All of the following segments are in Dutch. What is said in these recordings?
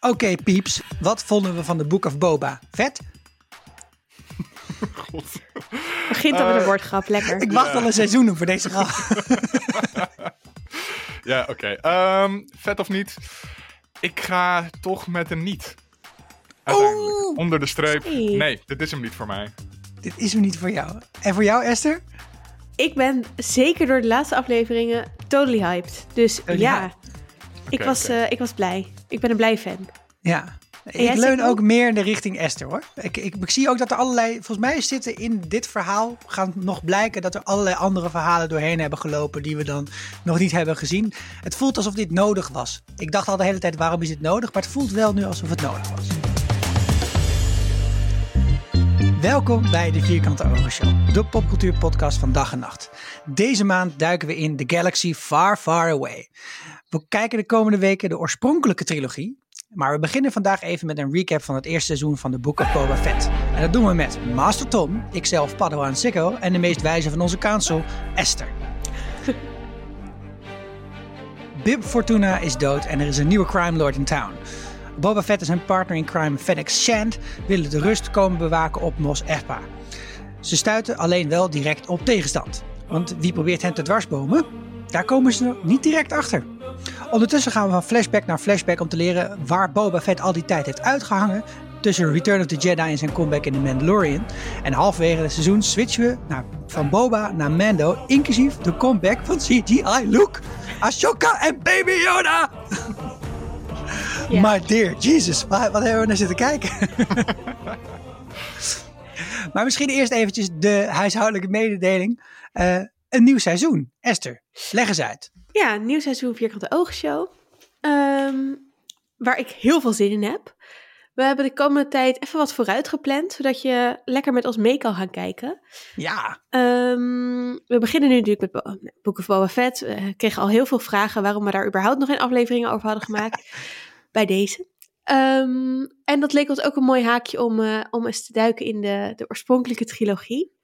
Oké, pieps. Wat vonden we van de Book of Boba? Vet? God. Begint al met Eh, een woordgrap, lekker. Ik wacht al een seizoen voor deze grap. Ja, oké. Ehm, vet of niet? Ik ga toch met een niet. Uiteindelijk. Onder de streep. Sorry. Nee, dit is hem niet voor mij. Dit is hem niet voor jou. En voor jou, Esther? Ik ben zeker door de laatste afleveringen totally hyped. Dus Totally ja, hyped. ik, was, eh, ik was blij. Ik ben een blij fan. Ja. Ik leun ook ook? meer in de richting Esther hoor. Ik, ik, ik zie ook dat er allerlei, volgens mij zitten in dit verhaal, gaan nog blijken dat er allerlei andere verhalen doorheen hebben gelopen die we dan nog niet hebben gezien. Het voelt alsof dit nodig was. Ik dacht al de hele tijd waarom is dit nodig, maar het voelt wel nu alsof het nodig was. Welkom bij de Vierkante Ogen Show, de popcultuurpodcast van dag en nacht. Deze maand duiken we in The Galaxy Far Far Away. We kijken de komende weken de oorspronkelijke trilogie, maar we beginnen vandaag even met een recap van het eerste seizoen van de Book of Boba Fett. En dat doen we met Master Tom, ikzelf Padawan Sikko en de meest wijze van onze council, Esther. Bib Fortuna is dood en er is een nieuwe crime lord in town. Boba Fett en zijn partner in crime Fennec Shand willen de rust komen bewaken op Mos Espa. Ze stuiten alleen wel direct op tegenstand. Want wie probeert hen te dwarsbomen? Daar komen ze niet direct achter. Ondertussen gaan we van flashback naar flashback om te leren waar Boba Fett al die tijd heeft uitgehangen. Tussen Return of the Jedi en zijn comeback in The Mandalorian. En halverwege het seizoen switchen we naar, van Boba naar Mando, inclusief de comeback van CGI Luke, Ashoka en Baby Yoda. My dear Jesus, wat, wat hebben we naar zitten kijken? maar misschien eerst eventjes de huishoudelijke mededeling. Eh, een nieuw seizoen. Esther, leg eens uit. Ja, een nieuw seizoen Vierkante Oogshow. Ehm waar ik heel veel zin in heb. We hebben de komende tijd even wat vooruit gepland, zodat je lekker met ons mee kan gaan kijken. Ja, Ehm, we beginnen nu natuurlijk met Bo- Book of Boba Fett. We kregen al heel veel vragen waarom we daar überhaupt nog geen afleveringen over hadden gemaakt. bij deze. Ehm, en dat leek ons ook een mooi haakje om, eh, om eens te duiken in de, de oorspronkelijke trilogie.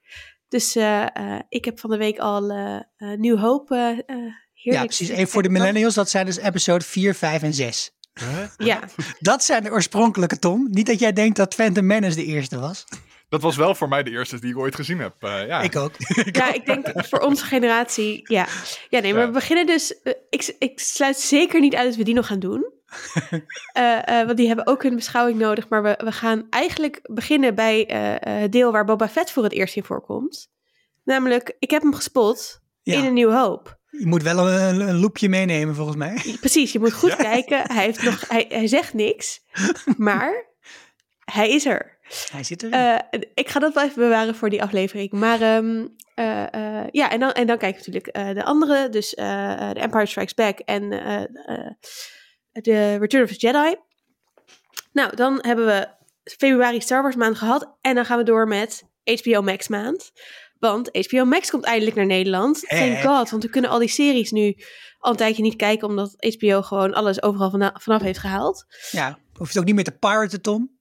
Dus eh, eh, ik heb van de week al eh eh, heerlijk ja precies. Even voor de millennials, dat zijn dus episode 4, 5 en 6. Ja, Dat zijn de oorspronkelijke, Tom. Niet dat jij denkt dat Phantom Menace de eerste was. Dat was wel voor mij de eerste die ik ooit gezien heb. Eh, ja. Ik ook. ja, ik denk voor onze generatie, ja. Ja, nee, maar Ja. we beginnen dus... eh, ik, ik sluit zeker niet uit dat we die nog gaan doen. Eh, eh, want die hebben ook een beschouwing nodig. Maar we, we gaan eigenlijk beginnen bij eh, eh, het deel waar Boba Fett voor het eerst in voorkomt. Namelijk, ik heb hem gespot Ja. in een nieuw hoop. Je moet wel een, een loepje meenemen, volgens mij. Precies, je moet goed Ja. kijken. Hij, heeft nog, hij, hij zegt niks, maar hij is er. Hij zit er. Eh, ik ga dat wel even bewaren voor die aflevering. Maar ehm, eh, eh, ja, en dan, en dan kijk ik natuurlijk de andere. Dus The Empire Strikes Back en The Return of the Jedi. Nou, dan hebben we februari Star Wars maand gehad. En dan gaan we door met HBO Max maand. Want HBO Max komt eindelijk naar Nederland. Thank god, want we kunnen al die series nu al een tijdje niet kijken... omdat HBO gewoon alles overal vana- vanaf heeft gehaald. ja, hoef je het ook niet meer te piraten, Tom.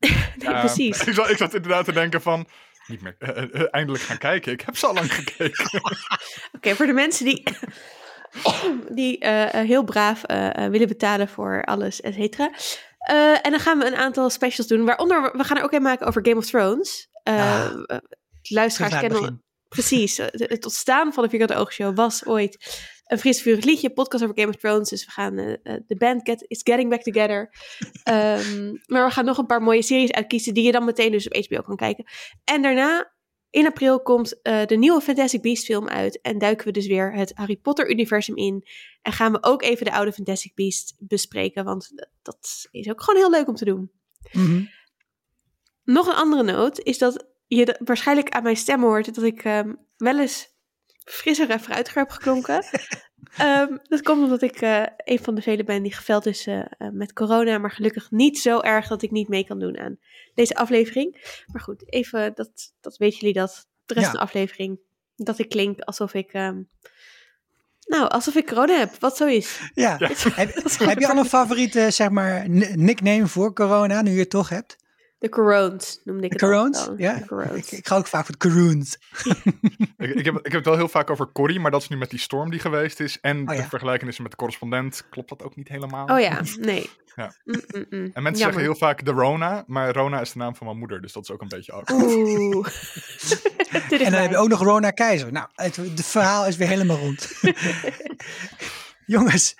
Nee, Ja, precies. Ik zat, ik zat inderdaad te denken van... Niet meer, eh, eh, eindelijk gaan kijken. Ik heb ze al lang gekeken. Oké, voor de mensen die, die eh, eh, heel braaf eh, eh, willen betalen voor alles, et cetera. Eh, en dan gaan we een aantal specials doen. Waaronder, we- gaan er ook een maken over Game of Thrones. Eh Ah. eh, luisteraars kennen... Precies, eh, het het ontstaan van de Vierkante Oogshow was ooit een fris vurig liedje, podcast over Game of Thrones. Dus we gaan, eh, eh, de band get, is getting back together. Ehm, maar we gaan nog een paar mooie series uitkiezen die je dan meteen dus op HBO kan kijken. En daarna, in april, komt eh, de nieuwe Fantastic Beasts film uit. En duiken we dus weer het Harry Potter universum in. En gaan we ook even de oude Fantastic Beasts bespreken, want dat, is ook gewoon heel leuk om te doen. Mhm. Nog een andere noot is dat je waarschijnlijk aan mijn stem hoort dat ik ehm, wel eens frisser en fruitiger heb geklonken. Ehm, dat komt omdat ik eh, een van de velen ben die geveld is eh, eh, met corona, maar gelukkig niet zo erg dat ik niet mee kan doen aan deze aflevering. Maar goed, even, dat, dat weten jullie dat, de rest Ja. van de aflevering, dat ik klink alsof ik, ehm, nou, alsof ik corona heb, wat zo is. Ja. Heb, heb je al een favoriete zeg maar, nickname voor corona, nu je het toch hebt? De Corones noemde ik De het al. Ja, De ik, ik ga ook vaak voor de Caroons. Ik, ik, heb, ik heb het wel heel vaak over Corrie, maar dat is nu met die storm die geweest is. En Oh, de ja. vergelijkenissen met de correspondent klopt dat ook niet helemaal. Oh ja, nee. Ja. Mm, mm, mm. En mensen Jammer. zeggen heel vaak de Rona, maar Rona is de naam van mijn moeder, dus dat is ook een beetje awkward. Oeh. En dan heb je ook nog Rona Keizer. Nou, het, het verhaal is weer helemaal rond. Jongens,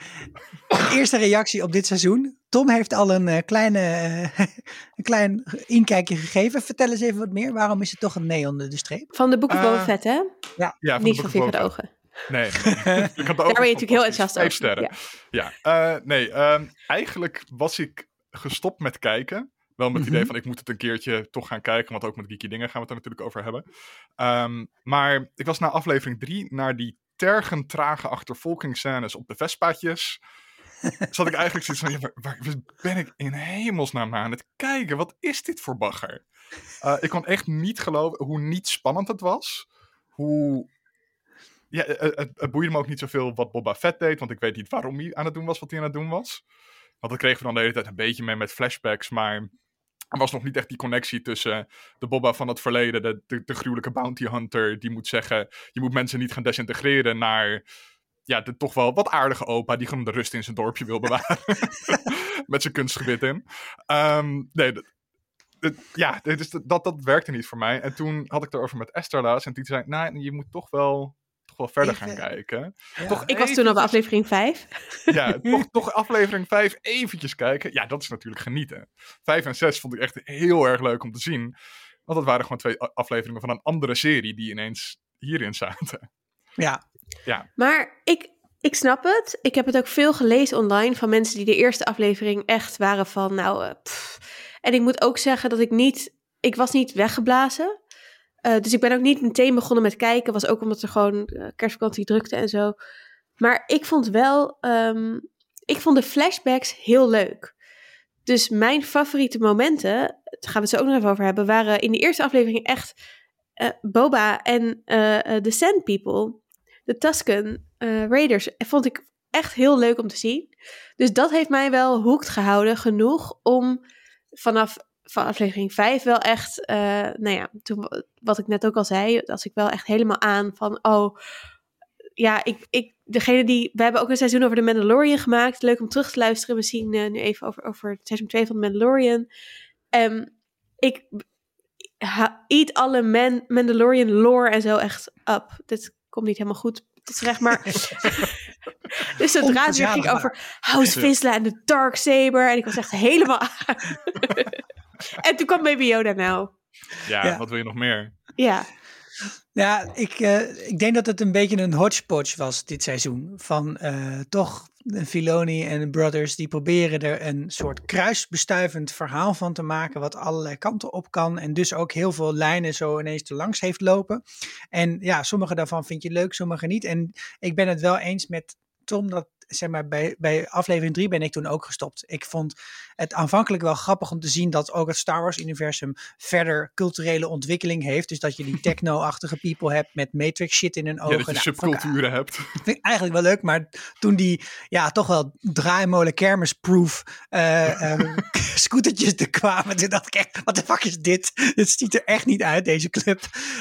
eerste reactie op dit seizoen. Tom heeft al een, eh, kleine, eh, een klein inkijkje gegeven. Vertel eens even wat meer. Waarom is het toch een nee onder de streep? Van de Book of Eh, Fett, hè? Ja, van Niet de van Vinger Ogen. Nee. ik had Daar ben je natuurlijk heel enthousiast Vijf over. sterren. Ja. Ja, eh, nee. ehm, eigenlijk was ik gestopt met kijken. Wel met het idee Mhm. van ik moet het een keertje toch gaan kijken. Want ook met geeky dingen gaan we het er natuurlijk over hebben. Ehm, maar ik was na aflevering drie naar die tergend trage achtervolgingsscènes op de Vespaatjes. Zat ik eigenlijk zoiets van, ja, waar, ben ik in hemelsnaam aan het kijken? Wat is dit voor bagger? Eh, ik kon echt niet geloven hoe niet spannend het was. Hoe ja, eh, het, het, het boeide me ook niet zoveel wat Boba Fett deed, want ik weet niet waarom hij aan het doen was wat hij aan het doen was. Want dat kregen we dan de hele tijd een beetje mee met flashbacks, maar er was nog niet echt die connectie tussen de Boba van het verleden, de, de, de gruwelijke bounty hunter, die moet zeggen, je moet mensen niet gaan desintegreren, naar ja, de toch wel wat aardige opa die gewoon de rust in zijn dorpje wil bewaren. met zijn kunstgebit in. Ehm, nee, ja, dit is, dat, dat werkte niet voor mij. En toen had ik het erover met Esther laatst en die zei, nou, je moet toch wel wel verder Even- gaan kijken. Ja. Toch Ik was toen al bij aflevering 5. Ja, toch, toch aflevering 5 eventjes kijken. Ja, dat is natuurlijk genieten. 5 en 6 vond ik echt heel erg leuk om te zien. Want dat waren gewoon twee afleveringen van een andere serie die ineens hierin zaten. Ja, Maar ik, ik snap het. Ik heb het ook veel gelezen online van mensen die de eerste aflevering echt waren van, nou, eh, pff. En ik moet ook zeggen dat ik niet, ik was niet weggeblazen. Eh, dus ik ben ook niet meteen begonnen met kijken. Was ook omdat er gewoon eh, kerstvakantie drukte en zo. Maar ik vond wel, ehm, ik vond de flashbacks heel leuk. Dus mijn favoriete momenten, daar gaan we het zo ook nog even over hebben, waren in de eerste aflevering echt eh, Boba en de Sand People de Tusken Raiders vond ik echt heel leuk om te zien. Dus dat heeft mij wel hoekt gehouden genoeg om vanaf van aflevering 5 wel echt, eh, nou ja, toen, wat ik net ook al zei, als ik wel echt helemaal aan van, oh, ja, ik, ik, degene die, we hebben ook een seizoen over de Mandalorian gemaakt, leuk om terug te luisteren, misschien eh, nu even over, over het seizoen 2 van de Mandalorian. Ehm, ik ha- eat alle Man- Mandalorian lore en zo echt up. Dit komt niet helemaal goed tot terecht, maar... dus het weer ging over House Vizsla en de Dark Saber. En ik was echt helemaal aan. en toen kwam Baby Yoda nou. Ja, Ja. wat wil je nog meer? Ja, Ja, ik, eh, ik denk dat het een beetje een hodgepodge was dit seizoen. Van eh, toch Filoni en de Brothers die proberen er een soort kruisbestuivend verhaal van te maken. Wat allerlei kanten op kan. En dus ook heel veel lijnen zo ineens te langs heeft lopen. En ja, sommige daarvan vind je leuk, sommige niet. En ik ben het wel eens met Tom dat. Zeg maar, bij, bij aflevering 3 ben ik toen ook gestopt. Ik vond het aanvankelijk wel grappig om te zien dat ook het Star Wars-universum verder culturele ontwikkeling heeft. Dus dat je die techno-achtige people hebt met Matrix shit in hun Ja, ogen. dat je Nou, subculturen hebt. vind ik eigenlijk wel leuk, maar toen die ja, toch wel draaimolen kermisproof eh eh, scootertjes er kwamen, toen dacht ik echt, wat de fuck is dit? Dit ziet er echt niet uit, deze club.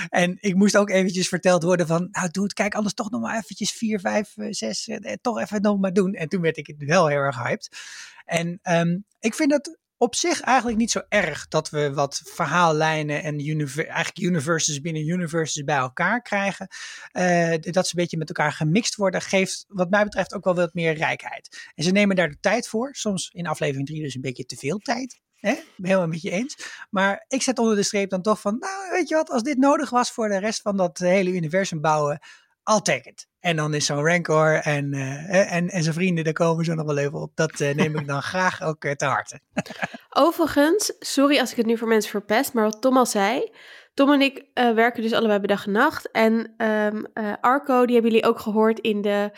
En ik moest ook eventjes verteld worden van, nou doe het, kijk anders toch nog maar eventjes 4, 5, 6, eh, toch even nog maar doen. En toen werd ik wel heel erg hyped. En ehm, ik vind het op zich eigenlijk niet zo erg dat we wat verhaallijnen en eigenlijk universes binnen universes bij elkaar krijgen. Eh, dat ze een beetje met elkaar gemixt worden, geeft wat mij betreft ook wel wat meer rijkheid. En ze nemen daar de tijd voor. Soms in aflevering 3 dus een beetje te veel tijd. Hè? Helemaal met je eens. Maar ik zet onder de streep dan toch van, nou weet je wat, als dit nodig was voor de rest van dat hele universum bouwen, I'll take it. En dan is zo'n Rancor en, eh, en, en zijn vrienden, daar komen ze nog wel even op. Dat eh, neem ik dan graag ook eh, te harte. Overigens, sorry als ik het nu voor mensen verpest, maar wat Tom al zei. Tom en ik eh, werken dus allebei bij dag en nacht. En ehm, eh, Arco, die hebben jullie ook gehoord in de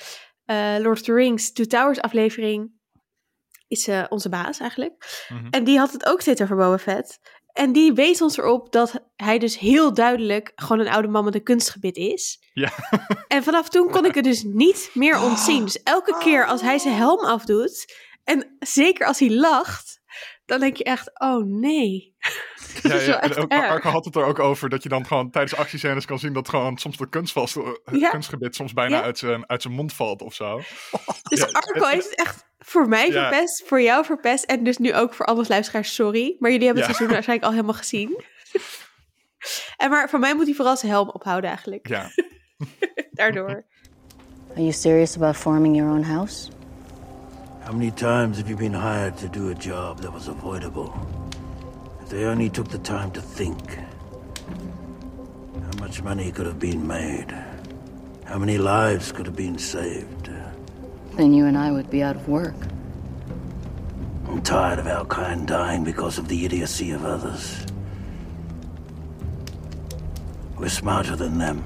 eh, Lord of the Rings Two Towers aflevering. Is eh, onze baas eigenlijk. Mhm. En die had het ook steeds over Boba Fett. En die wees ons erop dat hij dus heel duidelijk gewoon een oude man met een kunstgebit is. Ja. En vanaf toen kon ik het dus niet meer ontzien. Dus elke keer als hij zijn helm afdoet, en zeker als hij lacht, dan denk je echt, oh nee. Ja, ja, en ook. Arco had het er ook over dat je dan gewoon tijdens actiescènes kan zien dat gewoon soms de kunstvast, Ja. kunstgebit soms bijna Ja. uit, zijn, uit zijn mond valt of zo. Dus Ja, Arco is het echt voor mij Ja. verpest, voor jou verpest en dus nu ook voor alle luisteraars, sorry. Maar jullie hebben het Ja. seizoen waarschijnlijk al helemaal gezien. en maar voor mij moet hij vooral zijn helm ophouden eigenlijk, Ja, daardoor. Are you serious about farming your own house? How many times have you been hired to do a job that was avoidable? If they only took the time to think. How much money could have been made? How many lives could have been saved? Then you and I would be out of work. I'm tired of our kind dying because of the idiocy of others. We're smarter than them.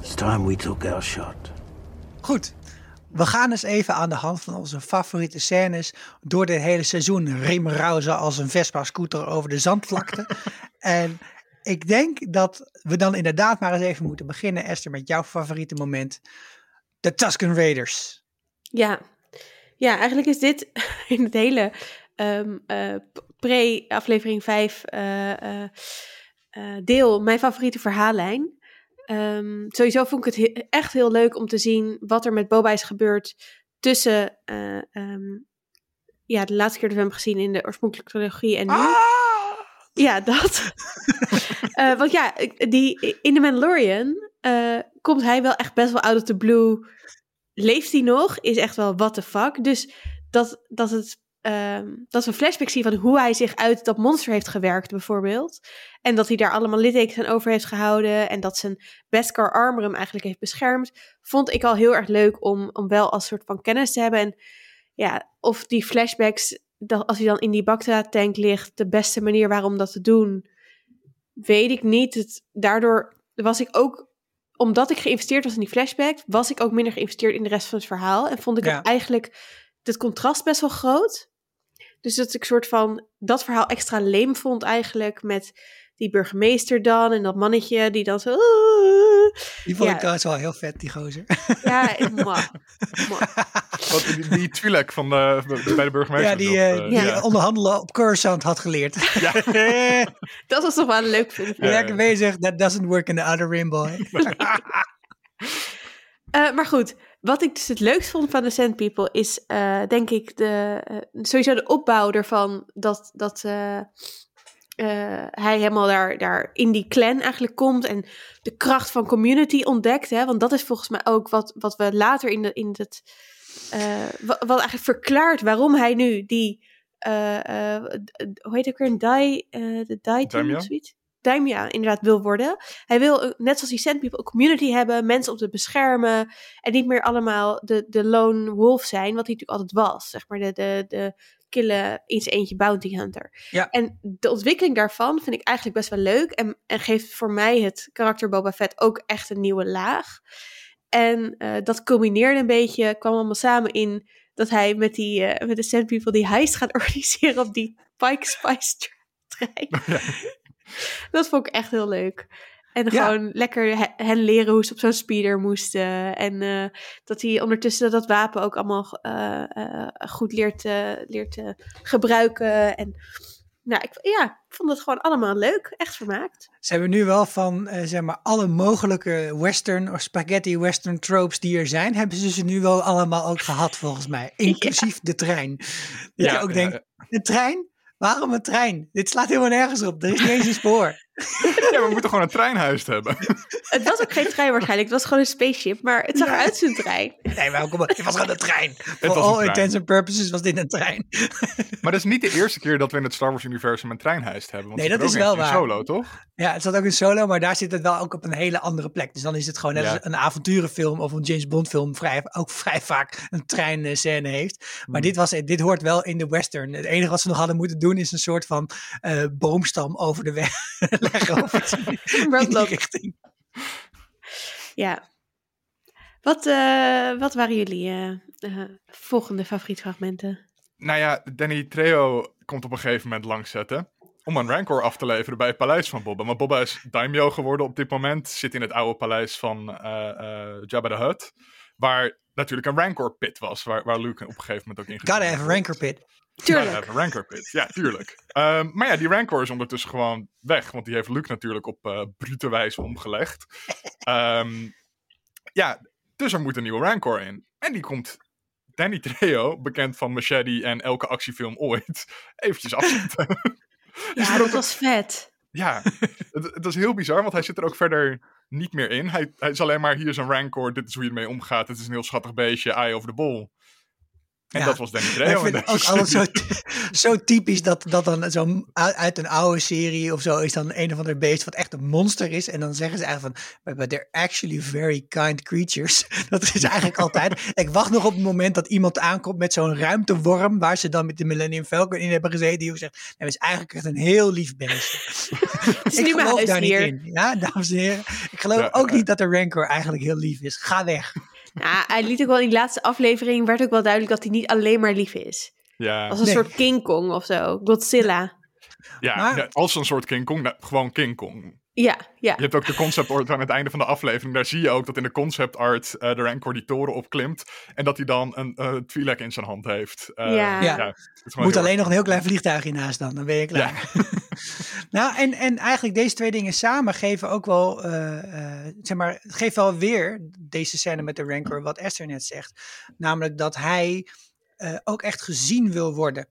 It's time we took our shot. Goed. We gaan eens even aan de hand van onze favoriete scènes door dit hele seizoen rimrauzen als een Vespa-scooter over de zandvlakte. en ik denk dat we dan inderdaad maar eens even moeten beginnen, Esther, met jouw favoriete moment. De Tusken Raiders. Ja. ja, eigenlijk is dit in het hele ehm, eh, pre-aflevering 5 eh, eh, deel mijn favoriete verhaallijn. Ehm, sowieso vond ik het he- echt heel leuk om te zien wat er met Boba is gebeurd tussen eh, ehm, ja, de laatste keer dat we hem gezien in de oorspronkelijke trilogie en nu. Ja, dat. Want ja, die, in The Mandalorian komt hij wel echt best wel out of the blue. Leeft hij nog? Is echt wel what the fuck. Dus dat, dat, het, ehm, dat we een flashback zien van hoe hij zich uit dat monster heeft gewerkt, bijvoorbeeld. En dat hij daar allemaal littekens aan over heeft gehouden. En dat zijn Beskar armor hem eigenlijk heeft beschermd. Vond ik al heel erg leuk om, om wel als soort van kennis te hebben. En ja, of die flashbacks, dat als hij dan in die Bacta-tank ligt, de beste manier waarom dat te doen, weet ik niet. Het, daardoor was ik ook, omdat ik geïnvesteerd was in die flashback, was ik ook minder geïnvesteerd in de rest van het verhaal. En vond ik Ja. eigenlijk het contrast best wel groot. Dus dat ik soort van dat verhaal extra leem vond eigenlijk met die burgemeester dan en dat mannetje die dan zo... Die vond Ja. ik trouwens wel heel vet, die gozer. Ja. Wat, die, die Twi'lek van de, bij de burgemeester. Ja, die, eh, eh, die ja. onderhandelen op Coruscant had geleerd. Ja. dat was toch wel een leuk filmpje. Je Lekker bezig, that doesn't work in the other rim, boy. Eh, maar goed, wat ik dus het leukst vond van The Sand People is, eh, denk ik, de, sowieso de opbouw ervan dat, dat eh, hij helemaal daar, daar in die clan eigenlijk komt en de kracht van community ontdekt. Hè? Want dat is volgens mij ook wat, wat we later in, de, in het, eh, wat, wat eigenlijk verklaart waarom hij nu die, d- hoe heet het ook weer, een die, eh de zoiets? Daimya inderdaad wil worden. Hij wil, net zoals die Sand People, een community hebben, mensen om te beschermen. En niet meer allemaal de, de lone wolf zijn, wat hij natuurlijk altijd was. Zeg maar de, de, de kille in zijn eentje bounty hunter. Ja. En de ontwikkeling daarvan vind ik eigenlijk best wel leuk. En, en geeft voor mij het karakter Boba Fett ook echt een nieuwe laag. En eh, dat culmineerde een beetje, kwam allemaal samen in dat hij met, die, eh, met de Sand People die heist gaat organiseren op die Pike Spice trein. Dat vond ik echt heel leuk. En Ja. gewoon lekker he- hen leren hoe ze op zo'n speeder moesten. En eh, dat hij ondertussen dat wapen ook allemaal eh, eh, goed leert, eh, leert gebruiken. En nou, ik, ja, ik vond het gewoon allemaal leuk. Echt vermaakt. Ze hebben nu wel van, eh, zeg maar, alle mogelijke western of spaghetti western tropes die er zijn, hebben ze ze nu wel allemaal ook gehad, volgens mij. Inclusief de trein. Dat Ja, je ook ja, denkt, de trein? Waarom een trein? Dit slaat helemaal nergens op. Er is niet eens een spoor. ja, we moeten gewoon een treinhuis hebben. Het was ook geen trein waarschijnlijk. Het was gewoon een spaceship. Maar het zag eruit als een trein. Nee, maar kom op. Het was gewoon een trein. Voor was een all trein. intents and purposes was dit een trein. Maar dat is niet de eerste keer dat we in het Star Wars-universum een treinhuis hebben. Want Nee, dat is wel waar. solo, toch? Ja, het zat ook in solo, maar daar zit het wel ook op een hele andere plek. Dus dan is het gewoon net Ja. als een avonturenfilm of een James Bond film vrij, ook vrij vaak een treinscène heeft. Maar Hmm. dit, was, dit hoort wel in de western. Het enige wat ze nog hadden moeten doen is een soort van eh, boomstam over de weg in die- richting. Ja. Wat, eh, wat waren jullie eh, eh, volgende favorietfragmenten? Nou ja, Danny Trejo komt op een gegeven moment langzetten. Om een Rancor af te leveren bij het paleis van Boba. Maar Boba is daimyo geworden op dit moment. Zit in het oude paleis van eh eh Jabba the Hutt. Waar natuurlijk een Rancor pit was. Waar, waar Luke op een gegeven moment ook in Gotta have a rancor pit. Tuurlijk. de Rancor Pit. Ja, tuurlijk. Ehm, maar ja, die Rancor is ondertussen gewoon weg. Want die heeft Luke natuurlijk op eh brute wijze omgelegd. Ehm, ja, dus er moet een nieuwe Rancor in. En die komt Danny Trejo, bekend van Machete en elke actiefilm ooit, eventjes afzetten. Ja, dat was vet. Ja, het, het is heel bizar, want hij zit er ook verder niet meer in. Hij, hij is alleen maar, hier is een Rancor, dit is hoe je ermee omgaat. Het is een heel schattig beestje, eye over de bol. En Ja. dat was Danny Ik Trejo. vind in het ook altijd zo, zo typisch dat, dat dan zo uit een oude serie of zo is dan een of ander beest wat echt een monster is. En dan zeggen ze eigenlijk van, but, they're actually very kind creatures. Dat is eigenlijk altijd. Ik wacht nog op het moment dat iemand aankomt met zo'n ruimteworm waar ze dan met de Millennium Falcon in hebben gezeten. Die ook zegt, nou, het is eigenlijk echt een heel lief beestje. Het is ik geloof daar niet in. Ja, dames en heren. Ik geloof Ja, ook ja. niet dat de Rancor eigenlijk heel lief is. Ga weg. Ja, hij liet ook wel in die laatste aflevering, werd ook wel duidelijk dat hij niet alleen maar lief is. Ja, Als een Nee. soort King Kong of zo. Godzilla. ja, Maar- ja, als een soort King Kong, nou, gewoon King Kong. Ja, ja. Je hebt ook de concept art aan het einde van de aflevering. Daar zie je ook dat in de concept art eh, de Rancor die toren opklimt. En dat hij dan een uh, Twi'lek in zijn hand heeft. Eh, Ja. Ja. Moet alleen nog een heel klein vliegtuigje naast dan, dan ben je klaar. nou, en, en eigenlijk deze twee dingen samen geven ook wel, eh, eh, zeg maar, het geeft wel weer deze scène met de Rancor, wat Esther net zegt. Namelijk dat hij eh, ook echt gezien wil worden.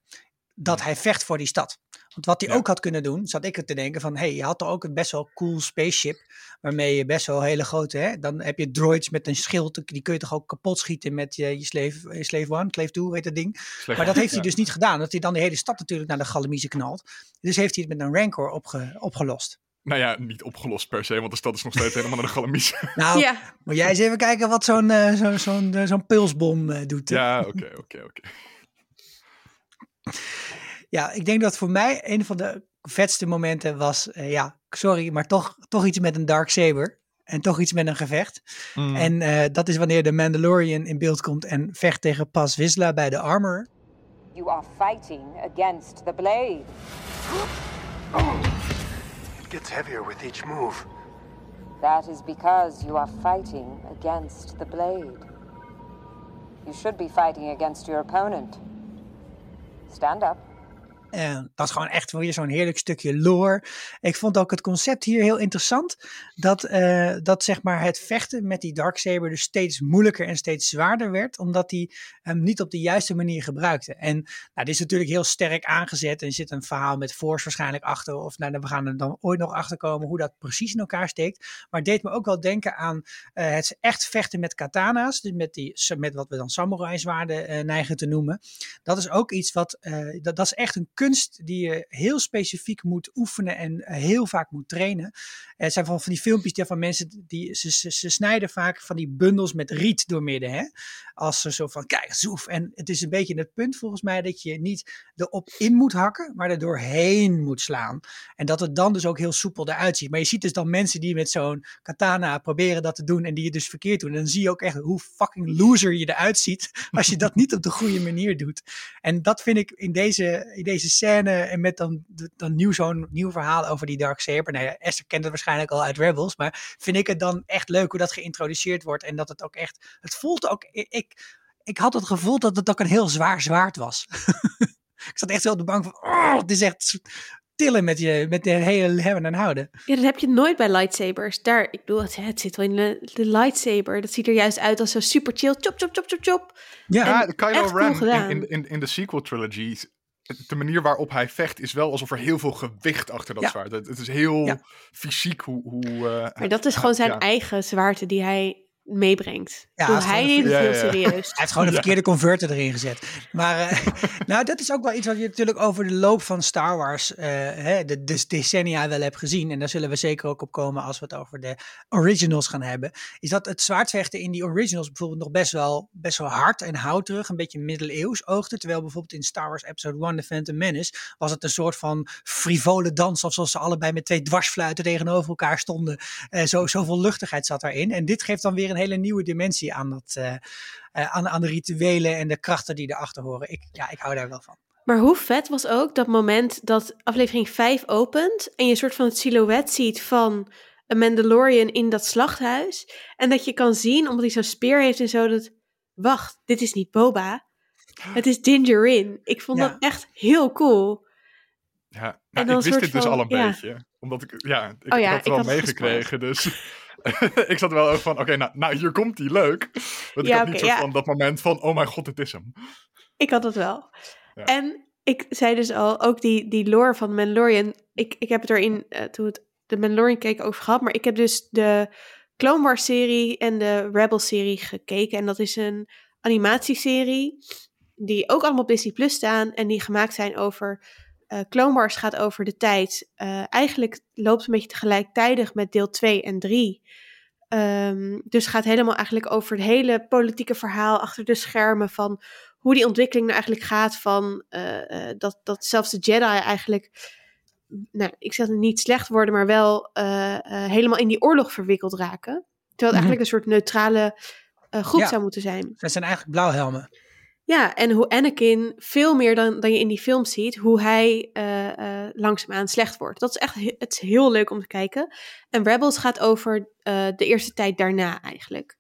Dat hij vecht voor die stad. Want wat hij Ja. ook had kunnen doen, zat ik er te denken van, hé, hey, je had toch ook een best wel cool spaceship, waarmee je best wel hele grote, hè, dan heb je droids met een schild, die kun je toch ook kapot schieten met je, je Slave, je slave One, Slave 2, heet dat ding. slecht. Maar dat heeft hij dus niet gedaan. Dat hij dan de hele stad natuurlijk naar de Galamiezen knalt. Dus heeft hij het met een Rancor opge- opgelost. Nou ja, niet opgelost per se, want de stad is nog steeds helemaal naar de Galamies. Nou, Ja, moet jij eens even kijken wat zo'n eh, zo, zo'n eh, zo'n pulsbom eh, doet. ja, oké, oké, oké. Ja, ik denk dat voor mij een van de vetste momenten was, eh, ja, sorry, maar toch, toch iets met een Dark Saber. En toch iets met een gevecht. Mm. En eh, dat is wanneer de Mandalorian in beeld komt en vecht tegen Pas Vizsla bij de Armor. You are fighting against the blade. It gets heavier with each move. That is because you are fighting against the blade. You should be fighting against your opponent. Stand up. En dat is gewoon echt weer zo'n heerlijk stukje lore. Ik vond ook het concept hier heel interessant. Dat, eh, dat zeg maar het vechten met die Darksaber dus steeds moeilijker en steeds zwaarder werd. Omdat hij hem niet op de juiste manier gebruikte. En nou, dit is natuurlijk heel sterk aangezet. En er zit een verhaal met Force waarschijnlijk achter. Of nou, we gaan er dan ooit nog achter komen hoe dat precies in elkaar steekt. Maar het deed me ook wel denken aan eh, het echt vechten met katana's. Dus met, die, met wat we dan samurai zwaarden eh, neigen te noemen. Dat is ook iets wat, dat, dat is echt een kunst die je heel specifiek moet oefenen en eh, heel vaak moet trainen. Het zijn van, van die filmpjes die van mensen, die, ze, ze, ze snijden vaak van die bundels met riet doormidden. Hè? Als ze zo van, kijk, zoef. En het is een beetje het punt volgens mij dat je niet erop in moet hakken, maar er doorheen moet slaan. En dat het dan dus ook heel soepel eruit ziet. Maar je ziet dus dan mensen die met zo'n katana proberen dat te doen en die het dus verkeerd doen. En dan zie je ook echt hoe fucking loser je eruit ziet als je dat niet op de goede manier doet. En dat vind ik in deze, in deze scène en met dan, dan nieuw zo'n nieuw verhaal over die Dark Saber. Nou ja, Esther kent het waarschijnlijk al uit Rebels, maar vind ik het dan echt leuk hoe dat geïntroduceerd wordt en dat het ook echt, het voelt ook, ik, ik had het gevoel dat het ook een heel zwaar zwaard was. ik zat echt zo op de bank van, oh, het is echt tillen met je, met de hele hebben en houden. Ja, dat heb je nooit bij lightsabers. Daar, ik bedoel, het, het zit wel in de, de lightsaber. Dat ziet er juist uit als zo super chill. Chop, chop, chop, chop, chop. Ja, Ja, En Kylo echt cool Ren gedaan. in, in, in, in de sequel trilogy, de manier waarop hij vecht is wel alsof er heel veel gewicht achter dat Ja. zwaard. Het, het is heel Ja. fysiek hoe... hoe eh, Maar dat is gewoon zijn ja. eigen zwaarte die hij meebrengt. Ja, hij neemt het heel serieus. Hij heeft gewoon de verkeerde converter erin gezet. Maar eh, nou, dat is ook wel iets wat je natuurlijk over de loop van Star Wars, eh, hè, de, de decennia wel hebt gezien. En daar zullen we zeker ook op komen als we het over de originals gaan hebben. Is dat het zwaardvechten in die originals bijvoorbeeld nog best wel, best wel hard en houterig, een beetje middeleeuws oogde. Terwijl bijvoorbeeld in Star Wars Episode 1, The Phantom Menace, was het een soort van frivole dans. Alsof ze allebei met twee dwarsfluiten tegenover elkaar stonden. Eh, zo, zoveel luchtigheid zat daarin. En dit geeft dan weer een hele nieuwe dimensie aan, dat, eh, eh, aan, aan de rituelen en de krachten die erachter horen. Ik, ja, ik hou daar wel van. Maar hoe vet was ook dat moment dat aflevering 5 opent en je een soort van het silhouet ziet van een Mandalorian in dat slachthuis. En dat je kan zien, omdat hij zo'n speer heeft en zo, dat, wacht, dit is niet Boba. Het is Dingerin. Ik vond Ja. dat echt heel cool. Ja, nou, ik wist dit dus al een ja. beetje. Omdat ik, ja, ik Oh ja, had ik het wel meegekregen. Dus ik zat wel van, oké, nou, nou, hier komt die leuk. Want ik Ja, had niet zo van dat moment van, oh mijn god, het is hem. Ik had het wel. En ik zei dus al, ook die, die lore van Mandalorian. Ik, ik heb het er in, eh, toen het de Mandalorian keek over gehad. Maar ik heb dus de Clone Wars serie en de Rebel serie gekeken. En dat is een animatieserie die ook allemaal op Disney Plus staan. En die gemaakt zijn over... eh Clone Wars gaat over de tijd. eh, eigenlijk loopt het een beetje tegelijkertijd met deel 2 en 3. Ehm, dus gaat helemaal eigenlijk over het hele politieke verhaal achter de schermen van hoe die ontwikkeling nou eigenlijk gaat van eh, dat, dat zelfs de Jedi eigenlijk, nou, ik zeg het niet slecht worden, maar wel helemaal in die oorlog verwikkeld raken. Terwijl het Mhm. eigenlijk een soort neutrale groep Ja. zou moeten zijn. Dat zijn eigenlijk blauwhelmen. Ja, en hoe Anakin veel meer dan, dan je in die film ziet, hoe hij eh eh langzaamaan slecht wordt. Dat is echt he- het is heel leuk om te kijken. En Rebels gaat over eh, de eerste tijd daarna eigenlijk.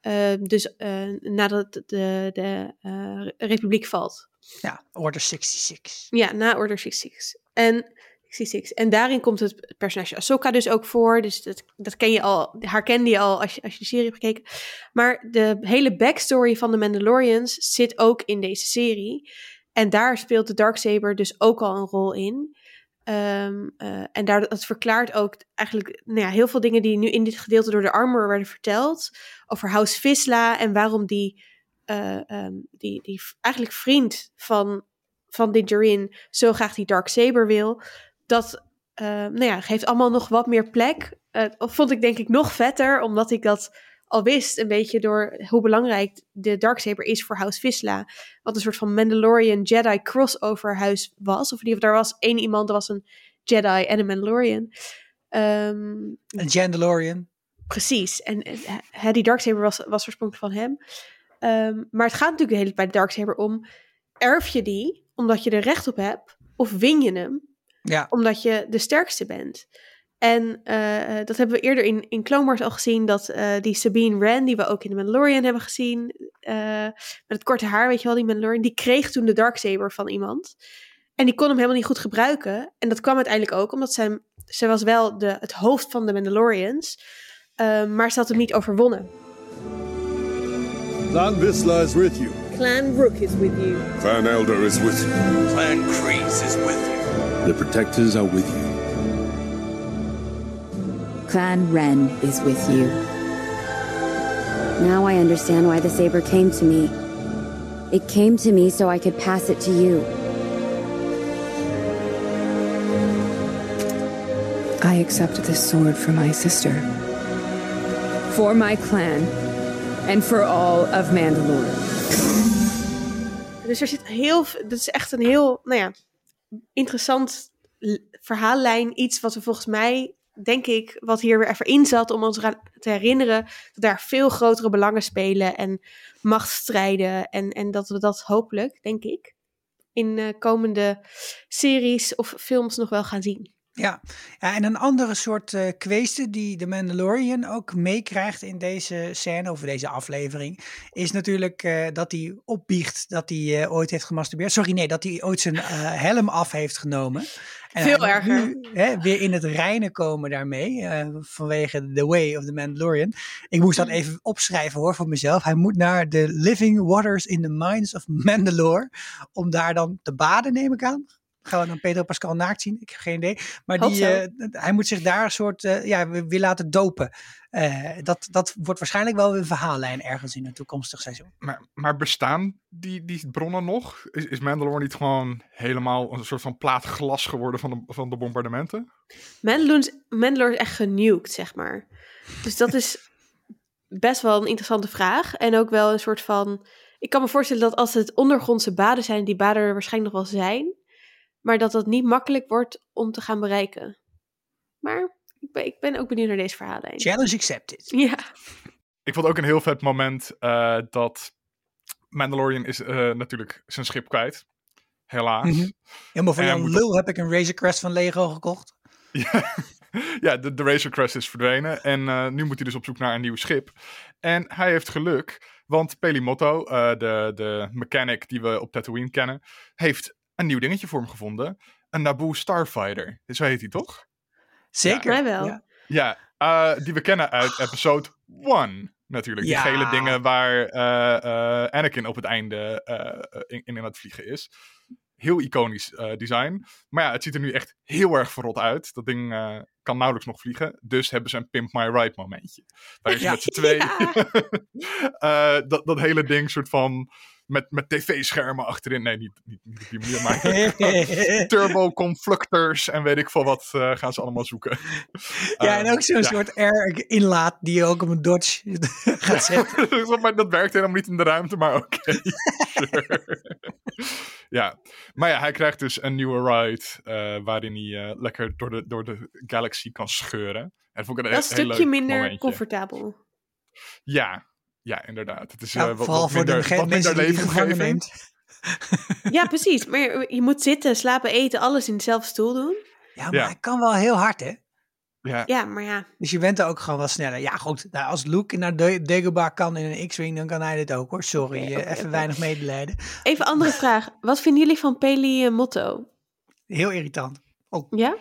Eh, dus nadat de, de, de republiek valt. Ja, Order 66. Ja, na Order 66. En, 66. en daarin komt het personage Ahsoka dus ook voor. Dus dat, dat ken je al, haar kende je al als je, als je de serie hebt gekeken. Maar de hele backstory van de Mandalorians zit ook in deze serie. En daar speelt de Darksaber dus ook al een rol in. Ehm, eh, en daar, dat verklaart ook eigenlijk nou ja, heel veel dingen die nu in dit gedeelte door de armor werden verteld. Over House Visla en waarom die, eh, ehm, die, die eigenlijk vriend van, van Dingerin zo graag die Darksaber wil. Dat eh, nou ja, geeft allemaal nog wat meer plek. Of vond ik denk ik nog vetter, omdat ik dat al wist een beetje door hoe belangrijk de Darksaber is voor House Visla. Wat een soort van Mandalorian Jedi crossover huis was. Of die, daar was één iemand, er was een Jedi en een Mandalorian. Ehm, Een Jandalorian. Precies. En eh, die Darksaber was, was oorspronkelijk van hem. Ehm, maar het gaat natuurlijk de hele tijd bij de Darksaber om... erf je die omdat je er recht op hebt... of win je hem Ja, omdat je de sterkste bent. En eh, dat hebben we eerder in, in Clone Wars al gezien... dat eh, die Sabine Wren, die we ook in de Mandalorian hebben gezien... eh, met het korte haar, weet je wel, die Mandalorian... die kreeg toen de Darksaber van iemand... En die kon hem helemaal niet goed gebruiken. En dat kwam uiteindelijk ook omdat zij, zij was wel de, het hoofd van de Mandalorians. Maar ze had hem niet overwonnen. Clan Visla is with you. Clan Rook is with you. Clan Elder is with you. Clan Kreese is with you. The Protectors are with you. Clan Ren is with you. Now I understand why the saber came to me. It came to me so I could pass it to you. I accept this sword for my sister, for my clan, and for all of Mandalore. Dus er zit heel, v- dat is echt een heel, nou ja, interessant verhaallijn. Iets wat we volgens mij, denk ik, wat hier weer even in zat om ons te herinneren dat daar veel grotere belangen spelen en machtsstrijden. En, en dat we dat hopelijk, denk ik, in eh, komende series of films nog wel gaan zien. Ja. ja, en een andere soort eh kweeste die de Mandalorian ook meekrijgt in deze scène, of deze aflevering, is natuurlijk eh, dat hij opbiecht dat hij eh, ooit heeft gemasturbeerd. Sorry, nee, dat hij ooit zijn helm af heeft genomen. En Veel erger. Nu, hè, weer in het reinen komen daarmee, vanwege The Way of the Mandalorian. Ik moest Mm. dat even opschrijven hoor, voor mezelf. Hij moet naar de Living Waters in the Mines of Mandalore, om daar dan te baden, neem ik aan. Gaan we dan Pedro Pascal naakt zien? Ik heb geen idee. Maar die, eh, hij moet zich daar een soort, eh, ja, weer weer laten dopen. Eh, dat, dat wordt waarschijnlijk wel een verhaallijn ergens in een toekomstig seizoen. Maar, maar bestaan die, die bronnen nog? Is, is Mandalore niet gewoon helemaal een soort van plaat glas geworden van de, van de bombardementen? Mandalore, Mandalore is echt genuked, zeg maar. Dus dat is best wel een interessante vraag. En ook wel een soort van... Ik kan me voorstellen dat als het ondergrondse baden zijn... die baden er waarschijnlijk nog wel zijn... maar dat dat niet makkelijk wordt om te gaan bereiken. Maar ik ben, ik ben ook benieuwd naar deze verhaallijn. Challenge accepted. Ja, Ik vond ook een heel vet moment eh, dat Mandalorian is eh, natuurlijk zijn schip kwijt. Helaas. Mhm. Helemaal voor Jan Lul heb ik een Razor Crest van Lego gekocht. Ja, ja de, de Razor Crest is verdwenen. En eh, nu moet hij dus op zoek naar een nieuw schip. En hij heeft geluk. Want Pelimotto, eh, de, de mechanic die we op Tatooine kennen, heeft een nieuw dingetje voor hem gevonden. Een Naboo Starfighter. Zo heet hij toch? Zeker. Mij wel. Ja. Ja, eh, die we kennen uit episode 1 natuurlijk. Ja. Die gele dingen waar eh, eh, Anakin op het einde eh, in, in aan het vliegen is. Heel iconisch eh, design. Maar ja, het ziet er nu echt heel erg verrot uit. Dat ding eh, kan nauwelijks nog vliegen. Dus hebben ze een Pimp My Ride momentje. Waarin ze Ja. met z'n twee Ja. eh, dat, dat hele ding soort van met, met tv-schermen achterin. Nee, niet, niet, niet op die manier, maar en weet ik veel wat eh, gaan ze allemaal zoeken. ja, en Eh, ook zo'n ja. soort air inlaat die je ook op een Dodge gaat zetten. maar dat werkt helemaal niet in de ruimte, maar oké. Sure. ja, maar ja, hij krijgt dus een nieuwe ride eh, waarin hij eh, lekker door de, door de galaxy kan scheuren. En dat vond ik een een stukje minder momentje. comfortabel. Ja, ja, inderdaad. Het is Ja, eh, wat, vooral wat voor de minder, ge- wat minder neemt. Ja, precies. Maar je, moet zitten, slapen, eten, alles in dezelfde stoel doen. Ja, maar Ja. hij kan wel heel hard, hè? Ja, Ja, maar ja. Dus je bent er ook gewoon wel sneller. Ja, goed. Nou, als Luke naar De- Dagobah kan in een X-Wing, dan kan hij dit ook, hoor. Sorry, eh, even weinig medelijden. Even andere vraag. Wat vinden jullie van Peli eh, Motto? Heel irritant. Ja?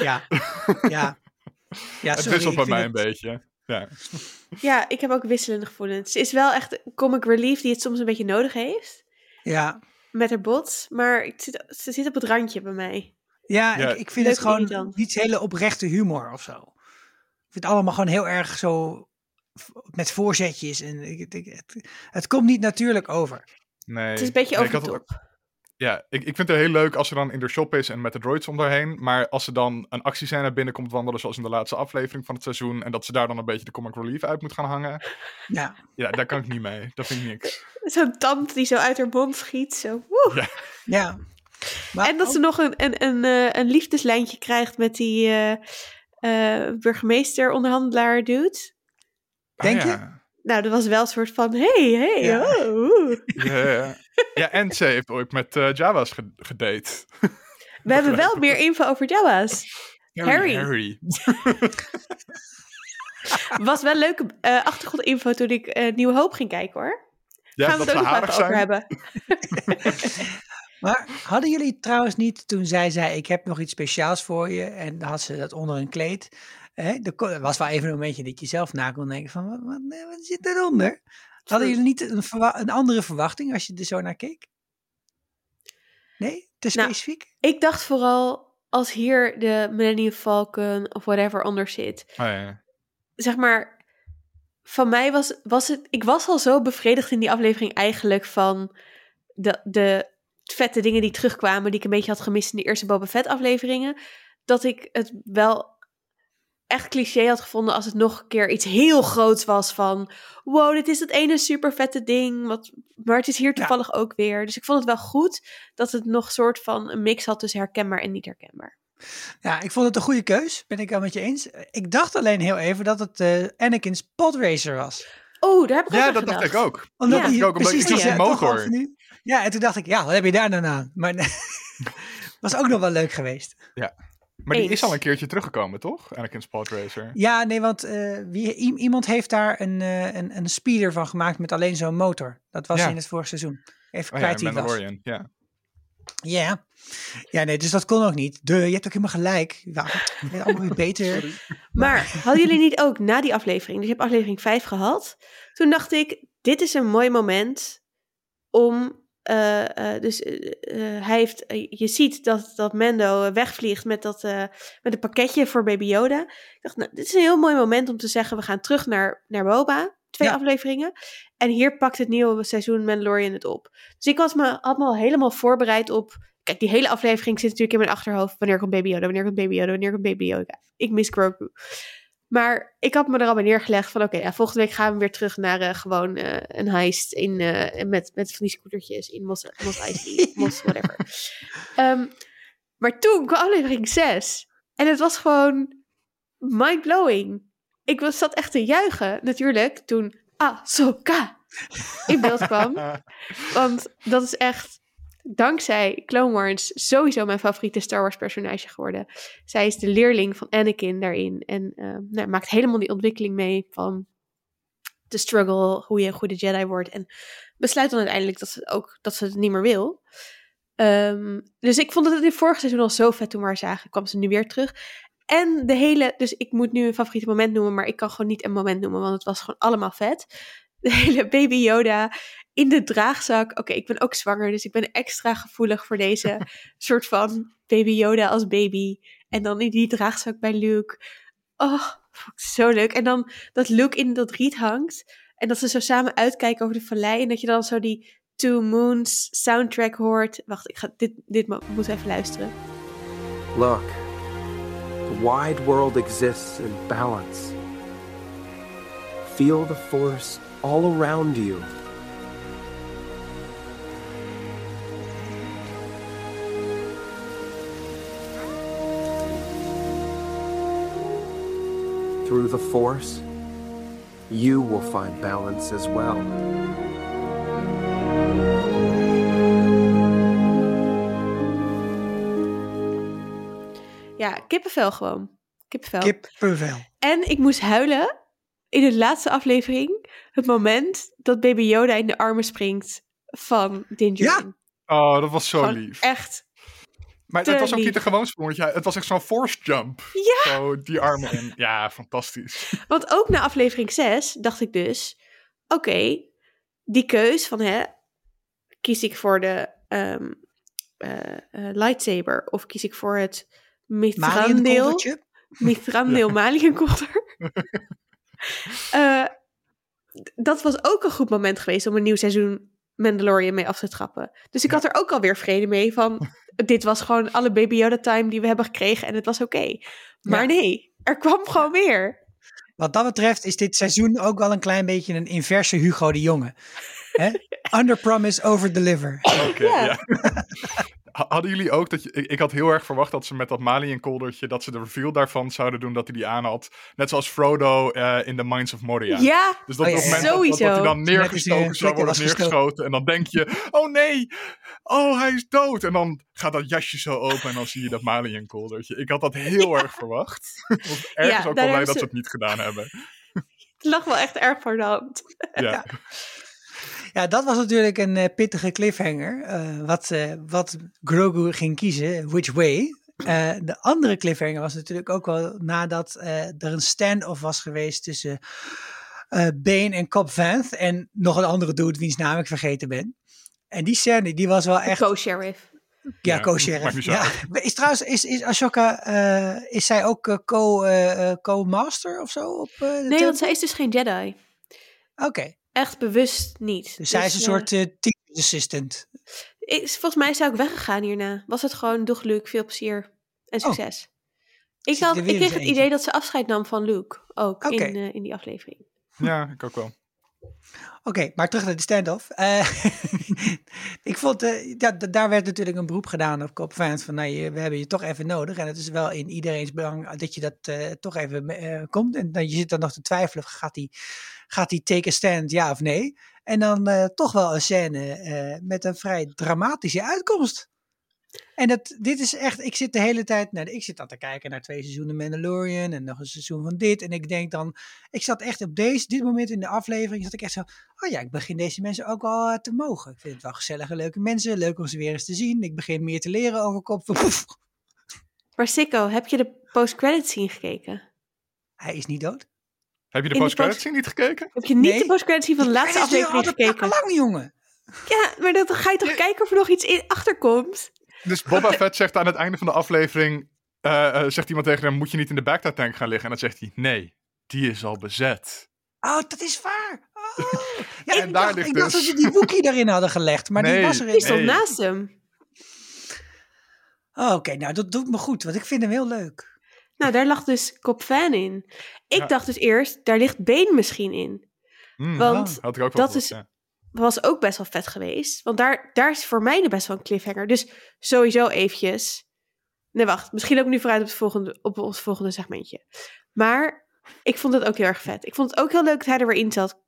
Ja. ja. Ja, het sorry, wisselt ik bij mij het- een beetje. Ja. Ja, ik heb ook wisselende gevoelens. Ze is wel echt comic relief die het soms een beetje nodig heeft. Ja, Met haar bots. Maar ik zit, ze zit op het randje bij mij. ja, Ja. Ik, ik vind Leuk het gewoon niet hele oprechte humor of zo. Ik vind het allemaal gewoon heel erg zo met voorzetjes. En ik, ik- het, het komt niet natuurlijk over. Nee. Het is een beetje Nee, over ik de had het top. ook- Ja, ik, ik vind het heel leuk als ze dan in de shop is en met de droids om daarheen. Maar als ze dan een actiescène binnenkomt wandelen, zoals in de laatste aflevering van het seizoen. En dat ze daar dan een beetje de comic relief uit moet gaan hangen. Ja, Ja, daar kan ik niet mee. Dat vind ik niks. Zo'n tand die zo uit haar mond schiet. Zo. woe. ja. Maar En dat ze nog een, een, een, eh, een liefdeslijntje krijgt met die eh, eh, burgemeester-onderhandelaar dude. Denk Ah, je? ja. Nou, dat was wel een soort van, hey, hey, Ja. oh, oeh. Ja, ja. ja, en ze heeft ooit met eh Java's ge- gedate. We hebben wel meer info over Jawa's. Harry. Harry. Was wel leuke eh, achtergrondinfo toen ik eh, Nieuwe Hoop ging kijken hoor. Ja, Gaan we het ook nog even over zijn. hebben. Maar hadden jullie trouwens niet, toen zij zei, ik heb nog iets speciaals voor je, en dan had ze dat onder een kleed. Hè, er was wel even een momentje dat je zelf na kon denken van, wat, wat, wat zit eronder? Hadden jullie niet een, verwa- een andere verwachting als je er zo naar keek? Nee? Te Nou, specifiek? Ik dacht vooral, als hier de Millennium Falcon of whatever onder zit. Oh, ja. Zeg maar, van mij was, was het... Ik was al zo bevredigd in die aflevering eigenlijk van de, de vette dingen die terugkwamen... die ik een beetje had gemist in de eerste Boba Fett afleveringen. Dat ik het wel echt cliché had gevonden als het nog een keer iets heel groots was van... Wow, dit is het ene super vette ding, wat, maar het is hier toevallig ook weer. Dus ik vond het wel goed dat het nog soort van een mix had tussen herkenbaar en niet herkenbaar. Ja, ik vond het een goede keus, ben ik al met je eens. Ik dacht alleen heel even dat het eh Anakin's podracer was. Oh, daar heb ik ook Ja, dat dacht ik ook. Omdat Ja. hij Ik ook, precies ik motor. half nu- Ja, en toen dacht ik, ja, wat heb je daar dan aan? Maar was ook nog wel leuk geweest. Maar die is al een keertje teruggekomen, toch? Anakin's Pod Racer. Ja, nee, want eh, wie, iemand heeft daar een, eh, een, een speeder van gemaakt met alleen zo'n motor. Dat was Ja. in het vorige seizoen. Even Oh ja, kwijt het was. Ja. Ja. Ja, nee, dus dat kon ook niet. De, je hebt ook helemaal gelijk. Ja, je bent allemaal weer beter. Maar hadden jullie niet ook na die aflevering, dus je hebt aflevering 5 gehad, toen dacht ik, dit is een mooi moment om, eh, eh, dus eh, hij heeft, je ziet dat, dat Mendo wegvliegt met dat, met een pakketje voor Baby Yoda. Ik dacht, nou, dit is een heel mooi moment om te zeggen, we gaan terug naar, naar Boba, twee Ja. afleveringen. En hier pakt het nieuwe seizoen Mandalorian het op. Dus ik was me, had me al helemaal voorbereid op, kijk, die hele aflevering zit natuurlijk in mijn achterhoofd, wanneer komt Baby Yoda, wanneer komt Baby Yoda, wanneer komt Baby Yoda. Ik mis Grogu. Maar ik had me er al bij neergelegd van oké, ja, volgende week gaan we weer terug naar eh, gewoon eh, een heist in, eh, met, met van die scootertjes in Mos, Mos Eisley, Mos whatever. Ehm, maar toen kwam aflevering 6 en het was gewoon mind-blowing. Ik was, zat echt te juichen natuurlijk toen Ahsoka in beeld kwam. Want dat is echt, dankzij Clone Wars, sowieso mijn favoriete Star Wars personage geworden. Zij is de leerling van Anakin daarin. En eh, nou, maakt helemaal die ontwikkeling mee van de struggle, hoe je een goede Jedi wordt. En besluit dan uiteindelijk dat ze, ook, dat ze het niet meer wil. Ehm, dus ik vond het in vorige seizoen al zo vet toen we haar zagen. Kwam ze nu weer terug. En de hele, dus ik moet nu een favoriete moment noemen, maar ik kan gewoon niet een moment noemen, want het was gewoon allemaal vet. De hele baby Yoda in de draagzak. Oké, ik ben ook zwanger, dus ik ben extra gevoelig voor deze soort van baby Yoda als baby. En dan in die draagzak bij Luke. Oh, zo leuk. En dan dat Luke in dat riet hangt. En dat ze zo samen uitkijken over de vallei. En dat je dan zo die Two Moons soundtrack hoort. Wacht, ik ga dit, dit mo- moet even luisteren. Look, the wide world exists in balance. Feel the force all around you. Through the force, you will find balance as well. Ja, kippenvel gewoon. Kippenvel. Kippenvel. En ik moest huilen in de laatste aflevering. Het moment dat baby Yoda in de armen springt van Din Djarin. Oh, dat was zo Gewoon lief. echt. Maar het was ook lief. niet een gewoon sprongetje. Het was echt zo'n force jump. Ja. Zo die armen in. Ja, fantastisch. Want ook na aflevering 6 dacht ik dus... Oké, die keus van... Hè, kies ik voor de ehm, eh, eh, lightsaber... of kies ik voor het mithrandeel... Mithrandeel Maliënkolder. Eh, dat was ook een goed moment geweest... om een nieuw seizoen Mandalorian mee af te trappen. Dus ik had er ook alweer vrede mee van... dit was gewoon alle Baby Yoda time die we hebben gekregen... en het was oké. Maar Ja. nee, er kwam gewoon meer. Wat dat betreft is dit seizoen ook wel een klein beetje een inverse Hugo de Jonge. Hè? Under promise, over deliver. Oké, ja. Hadden jullie ook dat je. Ik, ik had heel erg verwacht dat ze met dat Malian koldertje. dat ze de reveal daarvan zouden doen dat hij die aan had. Net zoals Frodo eh, in The Mines of Moria. Ja, Dus dat Oh, ja, moment dat- dat, dat hij dan neergestoken zou worden neergeschoten. En dan denk je: oh nee, oh hij is dood. En dan gaat dat jasje zo open en dan zie je dat Malian koldertje. Ik had dat heel erg verwacht. Ik was ergens Ja, ook wel blij dat ze- ze het niet gedaan hebben. het lag wel echt erg voor de hand. Ja. Ja, dat was natuurlijk een eh, pittige cliffhanger. eh, wat, eh, wat Grogu ging kiezen, which way. Eh, de andere cliffhanger was natuurlijk ook wel nadat eh, er een stand-off was geweest tussen eh Bane en Cobb Vanth. En nog een andere dude wiens naam ik vergeten ben. En die scène, die was wel echt... Co-sheriff. Ja, Ja, co-sheriff. Ja. Is trouwens, is, is Ashoka, eh, is zij ook co, eh, eh, co-master of zo? Op, eh, de Nee, want zij is dus geen Jedi. Oké, Echt bewust niet. dus zij is een eh, soort eh teacher assistant. ik- volgens mij zou ik weggegaan hierna. Was het gewoon, doeg Luke, veel plezier en Oh. succes. Ik, had, ik kreeg het eentje. idee dat ze afscheid nam van Luke. Ook in, eh, in die aflevering. ja, ik ook wel. Oké, maar terug naar de stand-off. Eh, ik vond, eh, ja, d- daar werd natuurlijk een beroep gedaan op Cop Fans van, nou, je, we hebben je toch even nodig. En het is wel in iedereen's belang dat je dat eh, toch even eh, komt. En dan, je zit dan nog te twijfelen, gaat hij gaat die take a stand, ja of nee? En dan eh, toch wel een scène eh, met een vrij dramatische uitkomst. En dat, dit is echt, ik zit de hele tijd, nou, ik zit dan te kijken naar twee seizoenen Mandalorian en nog een seizoen van dit. En ik denk dan, ik zat echt op deze, dit moment in de aflevering, zat ik echt zo, oh ja, ik begin deze mensen ook wel eh, te mogen. Ik vind het wel gezellige, leuke mensen, leuk om ze weer eens te zien. Ik begin meer te leren over kop. Maar Sikko, heb je de post-credit scene gekeken? Hij is niet dood. Heb je de In de post-credit post- scene niet gekeken? Heb je niet Nee. de post-credit scene van de laatste Hij aflevering al gekeken? lang, jongen. Ja, maar dan ga je toch kijken of er nog iets in achterkomt? Dus Boba Fett zegt aan het einde van de aflevering... eh, eh, zegt iemand tegen hem, moet je niet in de Bacta tank gaan liggen? En dan zegt hij, nee, die is al bezet. Oh, dat is waar. Oh. Ja, En ik daar dacht, ligt ik dacht dus- dat ze die Wookie daarin hadden gelegd, maar die was er Die stond Nee. naast hem. Oh, Oké, nou dat doet me goed, want ik vind hem heel leuk. Nou, daar lag dus Cop Fan in. Ik Ja. dacht dus eerst, daar ligt Bane misschien in. Hmm, Want had ik ook wel dat is- was ook best wel vet geweest. Want daar, daar is voor mij best wel een cliffhanger. Dus sowieso eventjes. Nee, wacht. Misschien ook nu vooruit op, het volgende, op ons volgende segmentje. Maar ik vond het ook heel erg vet. Ik vond het ook heel leuk dat hij er weer in zat.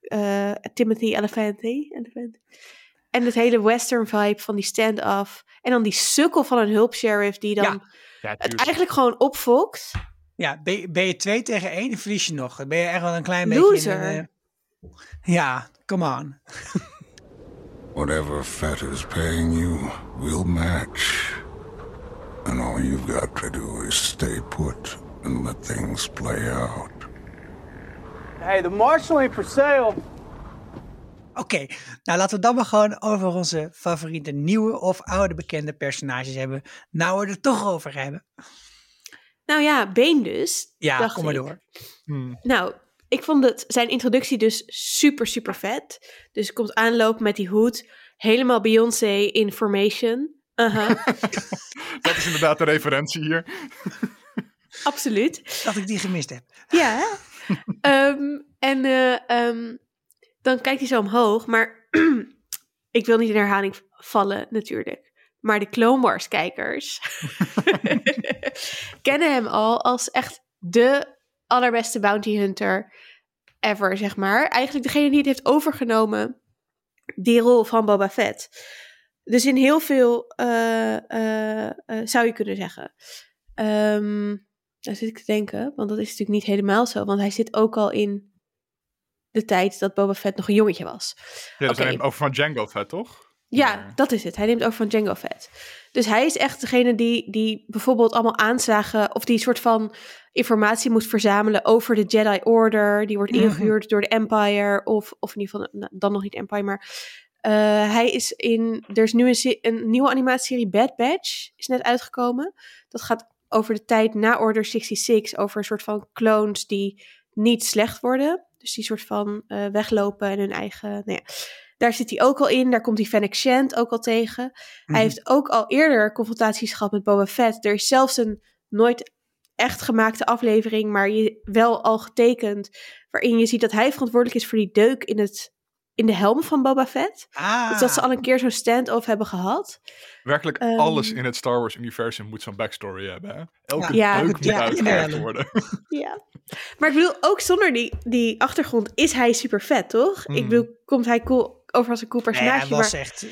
Eh, Timothy Elefanti. Elephant. En het hele western vibe van die stand-off. En dan die sukkel van een hulpsheriff die dan Ja. Ja, het eigenlijk gewoon opfokt. Ja, ben, je- ben je twee tegen één, dan verlies je nog. Dan ben je echt wel een klein Loser. beetje... eh, Ja, come on. Whatever Fett is paying you, we'll match. And all you've got to do is stay put and let things play out. Hey, the marshal ain't for sale. Oké, nou laten we dan maar gewoon over onze favoriete nieuwe of oude bekende personages hebben. Nou we er toch over hebben. Nou ja, Been dus. Ja, dacht kom maar ik. door. Nou, ik vond het, zijn introductie dus super, super vet. Dus hij komt aanlopen met die hoed. Helemaal Beyoncé in formation. Uh-huh, Dat is inderdaad de referentie hier. absoluut. Dat ik die gemist heb. Ja. Ehm, en eh, ehm, dan kijkt hij zo omhoog. Maar ik wil niet in herhaling vallen, natuurlijk. Maar de Clone Wars kijkers kennen hem al als echt de allerbeste bounty hunter ever, zeg maar. Eigenlijk degene die het heeft overgenomen, die rol van Boba Fett. Dus in heel veel eh, eh, eh, zou je kunnen zeggen. Ehm daar zit ik te denken, want dat is natuurlijk niet helemaal zo. Want hij zit ook al in de tijd dat Boba Fett nog een jongetje was. Ja, dat Oké. zijn over van Django Fett, toch? Ja, dat is het. Hij neemt over van Django Fett. Dus hij is echt degene die, die bijvoorbeeld allemaal aanslagen... of die soort van informatie moest verzamelen over de Jedi Order. Die wordt Mhm. ingehuurd door de Empire. Of, of in ieder geval, nou, dan nog niet Empire, maar... eh, hij is in... Er is nu een, een nieuwe animatieserie Bad Batch. Is net uitgekomen. Dat gaat over de tijd na Order 66. Over een soort van clones die niet slecht worden. Dus die soort van eh, weglopen en hun eigen... Nou ja, daar zit hij ook al in. Daar komt die Fennec Shand ook al tegen. Mhm. Hij heeft ook al eerder confrontaties gehad met Boba Fett. Er is zelfs een nooit echt gemaakte aflevering, maar je, wel al getekend, waarin je ziet dat hij verantwoordelijk is voor die deuk in, het, in de helm van Boba Fett. Ah, Dus dat ze al een keer zo'n stand-off hebben gehad. Werkelijk Ehm. alles in het Star Wars-universum moet zo'n backstory hebben. Hè? Elke Ja, deuk ja, moet ja, uitgelegd ja. worden. Ja. Maar ik bedoel, ook zonder die, die achtergrond is hij super vet, toch? Ik Mhm. bedoel, komt hij cool over als een cool nee, personage. hij was maar echt...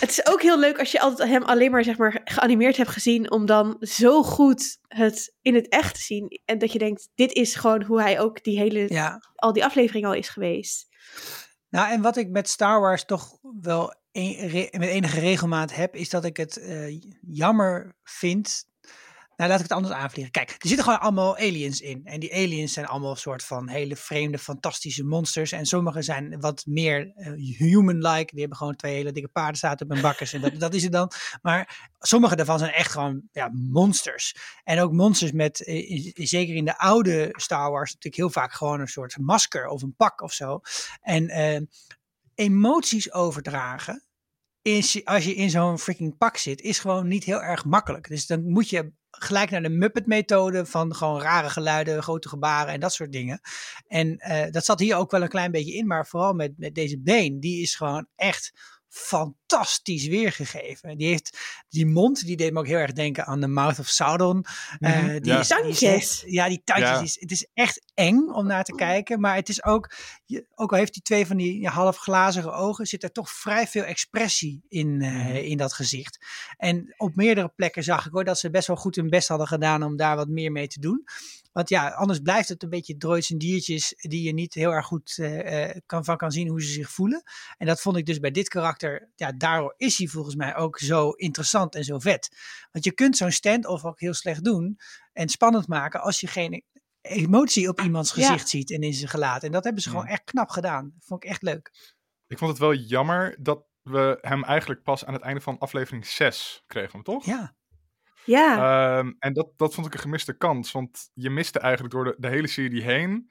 het is ook heel leuk als je altijd hem alleen maar, zeg maar geanimeerd hebt gezien, om dan zo goed het in het echt te zien. En dat je denkt, dit is gewoon hoe hij ook die hele, Ja. al die afleveringen al is geweest. Nou, en wat ik met Star Wars toch wel een- re- met enige regelmaat heb, is dat ik het eh, jammer vind. Nou, laat ik het anders aanvliegen. Kijk, er zitten gewoon allemaal aliens in. En die aliens zijn allemaal een soort van hele vreemde, fantastische monsters. En sommige zijn wat meer eh, human-like. Die hebben gewoon twee hele dikke paardenstaarten op hun bakkers. En dat, dat is het dan. Maar sommige daarvan zijn echt gewoon ja, monsters. En ook monsters met, eh, zeker in de oude Star Wars, natuurlijk heel vaak gewoon een soort masker of een pak of zo. En eh, emoties overdragen, als je in zo'n freaking pak zit, is gewoon niet heel erg makkelijk. Dus dan moet je gelijk naar de Muppet-methode van gewoon rare geluiden, grote gebaren en dat soort dingen. En eh, dat zat hier ook wel een klein beetje in, maar vooral met, met deze been, die is gewoon echt fantastisch weergegeven. Die heeft die mond, die deed me ook heel erg denken aan de Mouth of Sauron. Eh, Mhm. die Ja. Tandjes. ja, die tandjes. Ja. het is echt eng om naar te kijken, maar het is ook, je, ook al heeft hij twee van die ja, half glazige ogen, zit er toch vrij veel expressie in, eh, in dat gezicht. En op meerdere plekken zag ik hoor dat ze best wel goed hun best hadden gedaan om daar wat meer mee te doen. Want ja, anders blijft het een beetje droids en diertjes die je niet heel erg goed eh, eh, kan, van kan zien hoe ze zich voelen. En dat vond ik dus bij dit karakter, ja, daardoor is hij volgens mij ook zo interessant en zo vet. Want je kunt zo'n stand-off ook heel slecht doen en spannend maken als je geen emotie op iemands Ja. gezicht ziet en in zijn gelaat. En dat hebben ze Ja. gewoon echt knap gedaan. Dat vond ik echt leuk. Ik vond het wel jammer dat we hem eigenlijk pas aan het einde van aflevering 6 kregen, toch? Ja. Ja, Ehm, en dat, dat vond ik een gemiste kans. Want je miste eigenlijk door de, de hele serie heen.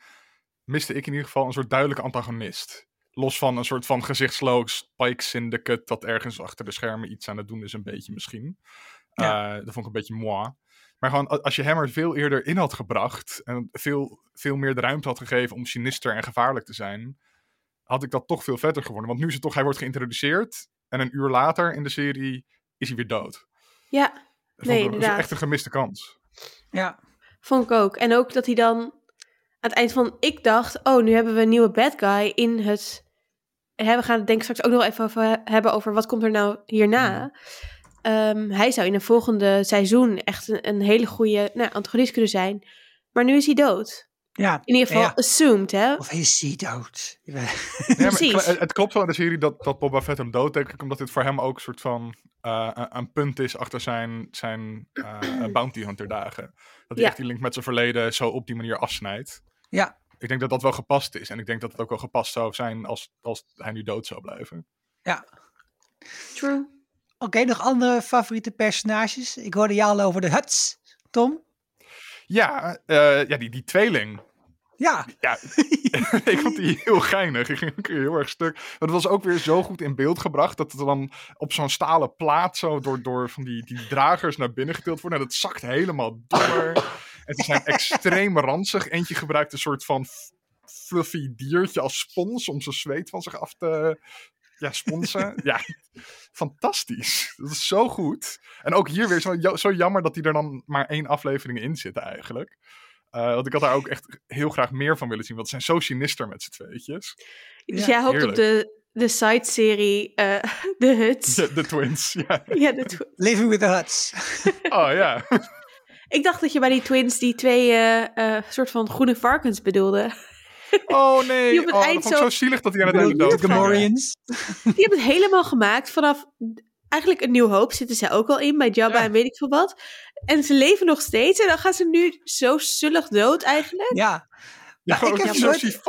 miste ik in ieder geval een soort duidelijke antagonist. Los van een soort van gezichtsloos Pike Syndicate. dat ergens achter de schermen iets aan het doen is, een beetje misschien. Ja. Eh, dat vond ik een beetje moi. Maar gewoon, als je hem er veel eerder in had gebracht. en veel, veel meer de ruimte had gegeven om sinister en gevaarlijk te zijn. had ik dat toch veel vetter geworden. Want nu is het toch, hij wordt geïntroduceerd. en een uur later in de serie is hij weer dood. ja, Nee, dat is echt een gemiste kans. Ja. vond ik ook. En ook dat hij dan aan het eind van... Ik dacht, oh, nu hebben we een nieuwe bad guy in het... Hè, we gaan het denk ik straks ook nog even over hebben over wat komt er nou hierna. Ehm, hij zou in een volgende seizoen echt een, een hele goede nou, antagonist kunnen zijn. Maar nu is hij dood. Ja, In ieder geval ja. assumed, hè? Of is hij dood? Ja, maar Precies. het, het klopt wel in de serie dat, dat Boba Fett hem dood, denk ik, omdat dit voor hem ook een soort van eh, een, een punt is achter zijn, zijn eh, bounty hunter dagen. Dat hij Ja. echt die link met zijn verleden zo op die manier afsnijdt. Ja. Ik denk dat dat wel gepast is. En ik denk dat het ook wel gepast zou zijn als, als hij nu dood zou blijven. Ja. True. Oké, nog andere favoriete personages? Ik hoorde jou al over de Huts, Tom. Ja, eh, ja die, die tweeling. Ja. Ja, ik vond die heel geinig. Ik ging ook heel erg stuk. Maar het was ook weer zo goed in beeld gebracht dat het dan op zo'n stalen plaat zo door, door van die, die dragers naar binnen getild wordt. En dat zakt helemaal door. en ze zijn extreem ranzig. Eentje gebruikt een soort van fluffy diertje als spons om zijn zweet van zich af te ja, sponsen. ja, fantastisch. Dat is zo goed. En ook hier weer zo, zo jammer dat die er dan maar één aflevering in zitten eigenlijk. Eh, want ik had daar ook echt heel graag meer van willen zien. Want ze zijn zo sinister met z'n tweetjes. Dus Ja, jij hoopt op de, de side-serie eh The Huts. De, de twins, ja. Ja, de twi- Living with the Huts. Oh ja. Ik dacht dat je bij die twins die twee eh, eh, soort van groene varkens bedoelde. Oh nee. Die op het oh, eind dat vond ik zo- zo zielig dat hij aan het einde dood De ging. Gamorreans. Die hebben het helemaal gemaakt vanaf eigenlijk een nieuw hoop zitten zij ook al in bij Jabba Ja. en weet ik veel wat. En ze leven nog steeds en dan gaan ze nu zo zullig dood eigenlijk. Ja. Ja, ik gewoon heb dat je zo nooit-.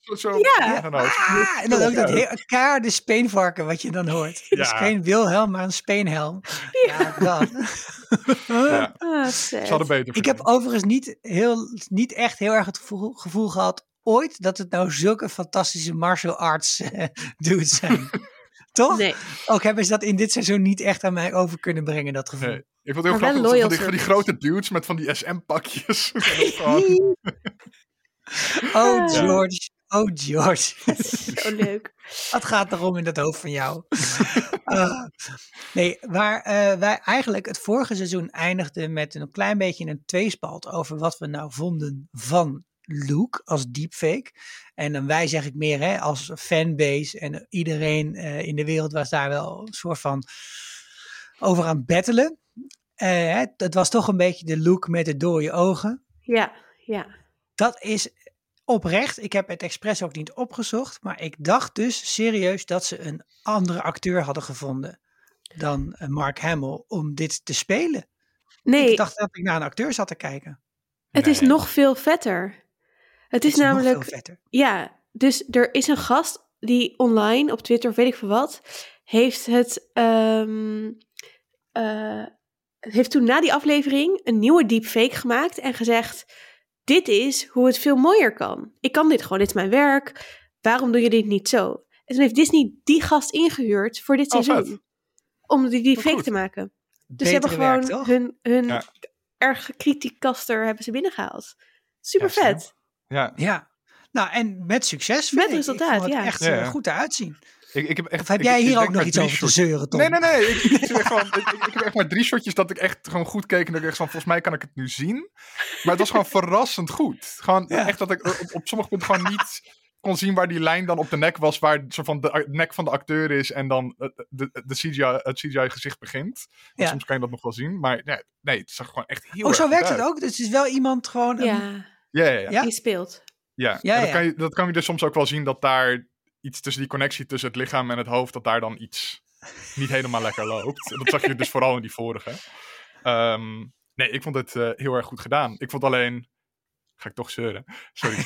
Zo, zo, Ja. nou, Ah, en dan ook dat heel, kaarde speenvarken wat je dan hoort. Het is Ja. geen Wilhelm, maar een speenhelm. Ja, dat. ja. Ah, beter Ik heb overigens niet, heel, niet echt heel erg het gevoel, gevoel gehad ooit dat het nou zulke fantastische martial arts dudes zijn. Toch? Nee. Ook hebben ze dat in dit seizoen niet echt aan mij over kunnen brengen, dat gevoel. Nee. Ik vond het heel Maar wel grappig. dat Van die, van die grote dudes met van die SM-pakjes. Oh. George. Oh, George. Zo leuk. Wat gaat er om in dat hoofd van jou? Uh, nee, waar eh, wij eigenlijk het vorige seizoen eindigden met een klein beetje een tweespalt over wat we nou vonden van Luke als deepfake. En dan wij zeg ik meer hè, als fanbase en iedereen eh, in de wereld was daar wel een soort van over aan het battelen. Eh, het, het was toch een beetje de look met de dode ogen. Ja, ja. Dat is oprecht. Ik heb het expres ook niet opgezocht. Maar ik dacht dus serieus dat ze een andere acteur hadden gevonden dan eh, Mark Hamill om dit te spelen. Nee, Ik dacht dat ik naar een acteur zat te kijken. het is nog veel vetter. Het is Het is nog namelijk, veel vetter. ja, dus er is een gast die online op Twitter, of weet ik veel wat, heeft het, ehm, eh, heeft toen na die aflevering een nieuwe deepfake gemaakt en gezegd, dit is hoe het veel mooier kan. Ik kan dit gewoon, dit is mijn werk. Waarom doe je dit niet zo? En toen heeft Disney die gast ingehuurd voor dit Oh, seizoen. vet. Om die deepfake goed. te maken. Dus ze hebben gewoon werk, hun, hun Ja. erg kritiekaster hebben ze binnengehaald. Super Ja, vet. Ja, Ja. Nou, en met succes. Met ik. resultaat, ik vond het ja. echt Ja, eh, ja. goed eruit zien. ik, ik heb echt, Of heb ik- jij ik hier ook nog iets over te zeuren, Tom? Nee, nee, nee. Ik, ik, gewoon, heb echt maar drie shotjes dat ik echt gewoon goed keek. En dat ik echt van, volgens mij kan ik het nu zien. Maar het was gewoon verrassend goed. Gewoon Ja. echt dat ik op, op sommige punten gewoon niet kon zien waar die lijn dan op de nek was. Waar zo van de nek van de acteur is en dan de, de, de CGI, het CGI gezicht begint. Soms kan je dat nog wel zien. Maar nee, nee het zag gewoon echt heel Oh, erg zo werkt het ook? Dus het is wel iemand gewoon... een- Ja, Ja, ja, ja. Ja? die speelt. Ja, Ja, en dat. Kan je, dat kan je dus soms ook wel zien dat daar iets tussen die connectie tussen het lichaam en het hoofd, dat daar dan iets niet helemaal lekker loopt. Dat zag je dus vooral in die vorige. Ehm, nee, ik vond het eh, heel erg goed gedaan. Ik vond alleen. Ga ik toch zeuren? Sorry.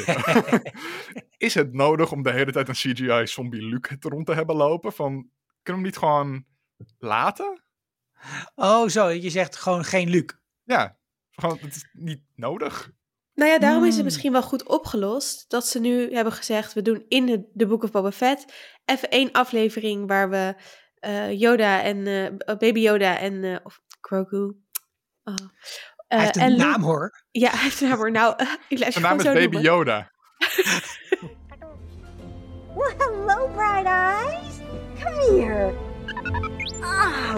Is het nodig om de hele tijd een CGI zombie Luke rond te hebben lopen? Van, kunnen we hem niet gewoon laten? Oh, zo. Je zegt gewoon geen Luc. Ja, gewoon, het is niet nodig. Nou ja, daarom is het Hmm. misschien wel goed opgelost dat ze nu hebben gezegd: we doen in de Book of Boba Fett even één aflevering waar we eh, Yoda en eh, Baby Yoda en of Grogu. Oh. Hij Eh, heeft en een Luke- naam hoor. Ja, hij heeft een naam hoor. Nou, ik blijf Zijn naam is zo Baby noemen. Yoda. Well, hello, Bright Eyes. Come here. Ah,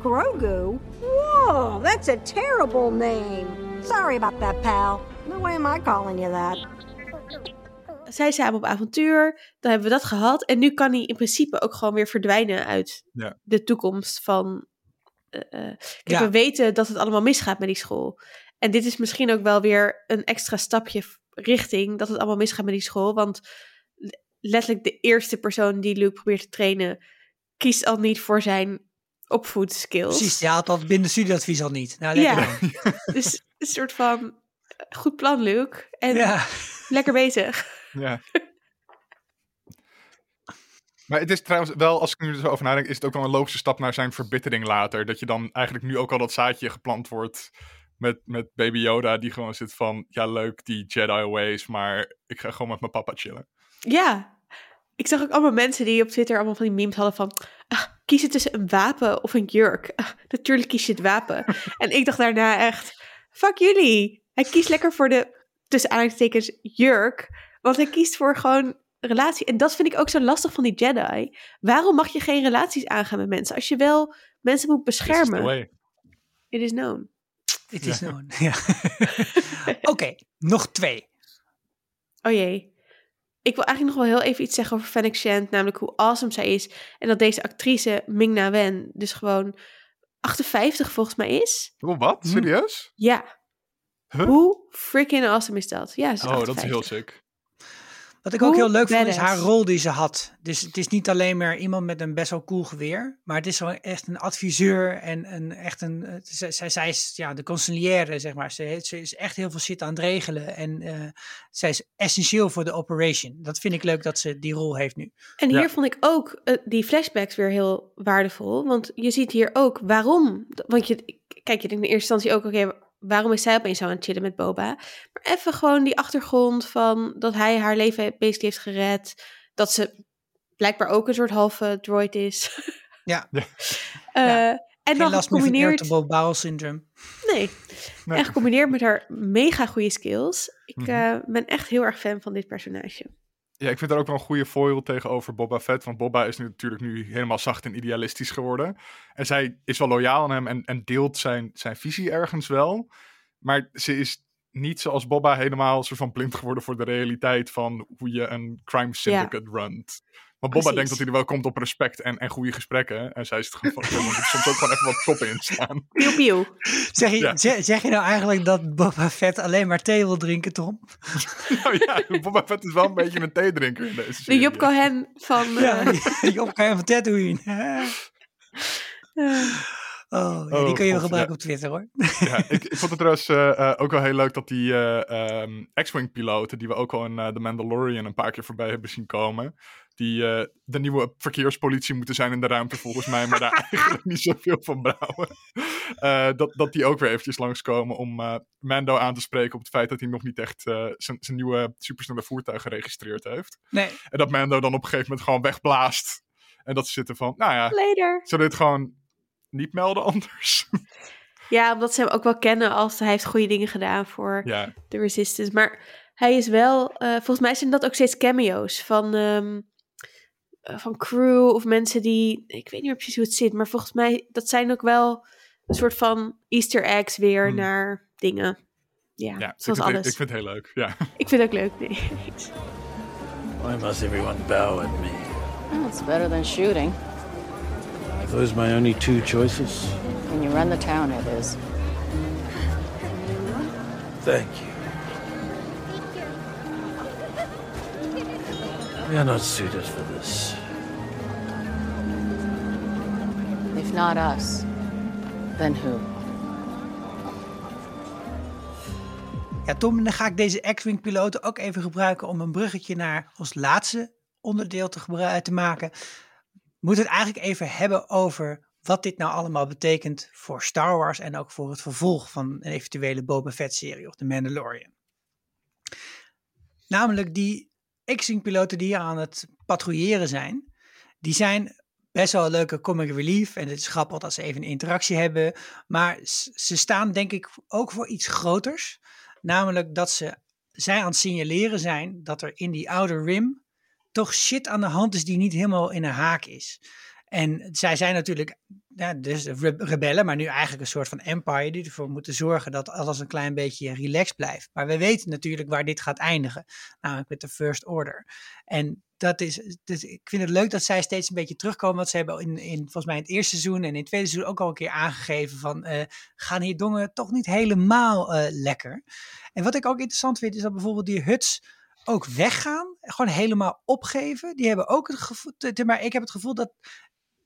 Grogu? Whoa, that's a terrible name. Sorry about that, pal. No way am I calling you that. Zij samen op avontuur, dan hebben we dat gehad. En nu kan hij in principe ook gewoon weer verdwijnen uit Ja. de toekomst van. eh, eh, kijk, Ja. we weten dat het allemaal misgaat met die school. En dit is misschien ook wel weer een extra stapje richting dat het allemaal misgaat met die school. Want letterlijk de eerste persoon die Luke probeert te trainen, kiest al niet voor zijn opvoedskills. Precies, je haalt dat binnen studieadvies al niet. Nou, Ja. dan. Dus een soort van eh, goed plan, Luke. En Ja. lekker bezig. Ja. Maar het is trouwens wel, als ik nu er zo over nadenk, is het ook wel een logische stap naar zijn verbittering later. Dat je dan eigenlijk nu ook al dat zaadje geplant wordt met, met baby Yoda, die gewoon zit van, ja leuk die Jedi ways, maar ik ga gewoon met mijn papa chillen. Ja. Ik zag ook allemaal mensen die op Twitter allemaal van die memes hadden van... Kies je tussen een wapen of een jurk. Ah, natuurlijk kies je het wapen. en ik dacht daarna echt... Fuck jullie. Hij kiest lekker voor de, tussen aanhalingstekens, jurk. Want hij kiest voor gewoon relatie. En dat vind ik ook zo lastig van die Jedi. Waarom mag je geen relaties aangaan met mensen? Als je wel mensen moet This is the beschermen. way. It is known. Het is known. Ja. Oké, nog twee. Oh jee. Ik wil eigenlijk nog wel heel even iets zeggen over Fennec Shand, namelijk hoe awesome zij is. En dat deze actrice, Ming-Na Wen, dus gewoon 58 volgens mij is. Oh, wat? Serieus? Ja. Huh? Hoe freaking awesome is dat? Ja, ze is Oh, dat is 58. heel sick. Wat ik ook heel leuk vond, is haar rol die ze had. Dus het is niet alleen maar iemand met een best wel cool geweer, maar het is gewoon echt een adviseur en een, echt een, eh, zij, is ja, de consiglière, zeg maar. Ze, heeft- ze is echt heel veel shit aan het regelen en eh, zij is essentieel voor de operation. Dat vind ik leuk dat ze die rol heeft nu. En hier Ja. vond ik ook eh, die flashbacks weer heel waardevol. Want je ziet hier ook waarom. Want je, kijk, je denkt in eerste instantie ook, oké, waarom is zij opeens zo aan het chillen met Boba? Maar even gewoon die achtergrond van dat hij haar leven basically heeft gered. Dat ze blijkbaar ook een soort halve droid is. Ja. Eh, En Geen dan gecombineerd... bowel syndrome. Nee. En gecombineerd met haar mega goede skills. Ik Mhm. eh, ben echt heel erg fan van dit personage. Ja, ik vind daar ook wel een goede foil tegenover Boba Fett. Want Boba is nu natuurlijk nu helemaal zacht en idealistisch geworden. En zij is wel loyaal aan hem en, en deelt zijn, zijn visie ergens wel. Maar ze is niet zoals Boba helemaal soort van blind geworden voor de realiteit van hoe je een crime syndicate runt. Boba Precies. denkt dat hij er wel komt op respect en, en goede gesprekken. En zij is het gewoon van, "Oké, er moet soms ook gewoon even wat koppen in staan. Pieuw, pieuw. Zeg je, Ja. zeg, zeg je nou eigenlijk dat Boba Fett alleen maar thee wil drinken, Tom? nou ja, Boba Fett is wel een beetje een theedrinker in deze De. Job Cohen van... Ja, eh, die opgaan van Tatooine. eh, Oh, ja, Oh, die kun je wel gebruiken ja. op Twitter hoor. ja, ik, ik vond het trouwens eh, eh, ook wel heel leuk dat die eh, ehm, X-Wing piloten, die we ook al in eh, The Mandalorian een paar keer voorbij hebben zien komen, die eh, de nieuwe verkeerspolitie moeten zijn in de ruimte volgens mij, maar daar eigenlijk niet zoveel van brouwen. Eh, dat, dat die ook weer eventjes langskomen om eh, Mando aan te spreken op het feit dat hij nog niet echt eh, zijn zijn nieuwe supersnelle voertuig geregistreerd heeft. Nee. En dat Mando dan op een gegeven moment gewoon wegblaast. En dat ze zitten van, nou ja, Later. zullen we dit gewoon niet melden anders? Ja, omdat ze hem ook wel kennen als hij heeft goede dingen gedaan voor ja. de Resistance. Maar hij is wel, eh, volgens mij zijn dat ook steeds cameo's van, ehm, eh, van crew of mensen die, ik weet niet meer precies hoe het zit, maar volgens mij dat zijn ook wel een soort van Easter eggs weer naar dingen. Ja, Hmm. Ja, ik zoals vind, het, alles. ik vind het heel leuk. Ja. Ik vind het ook leuk. Nee. Why must everyone bow at me? Well, it's better than shooting. Are those my only two choices? When you run the town, it is. Thank you. We are not suited for this. If not us, then who? Ja, Tom, dan ga ik deze X-Wing piloten ook even gebruiken om een bruggetje naar ons laatste onderdeel te, te maken. Moeten het eigenlijk even hebben over wat dit nou allemaal betekent voor Star Wars en ook voor het vervolg van een eventuele Boba Fett serie of The Mandalorian. Namelijk die X-Wing piloten die hier aan het patrouilleren zijn, die zijn best wel een leuke comic relief. En het is grappig dat ze even een interactie hebben. Maar ze staan denk ik ook voor iets groters. Namelijk dat ze zij aan het signaleren zijn dat er in die outer rim toch shit aan de hand is die niet helemaal in een haak is. En zij zijn natuurlijk ja, dus re- rebellen, maar nu eigenlijk een soort van empire die ervoor moeten zorgen dat alles een klein beetje relaxed blijft. Maar we weten natuurlijk waar dit gaat eindigen, namelijk met de First Order. En dat is, dus ik vind het leuk dat zij steeds een beetje terugkomen, want ze hebben in, in volgens mij in het eerste seizoen en in het tweede seizoen ook al een keer aangegeven van eh, gaan hier dongen toch niet helemaal eh, lekker. En wat ik ook interessant vind is dat bijvoorbeeld die huts ook weggaan, gewoon helemaal opgeven. Die hebben ook het gevoel, maar ik heb het gevoel dat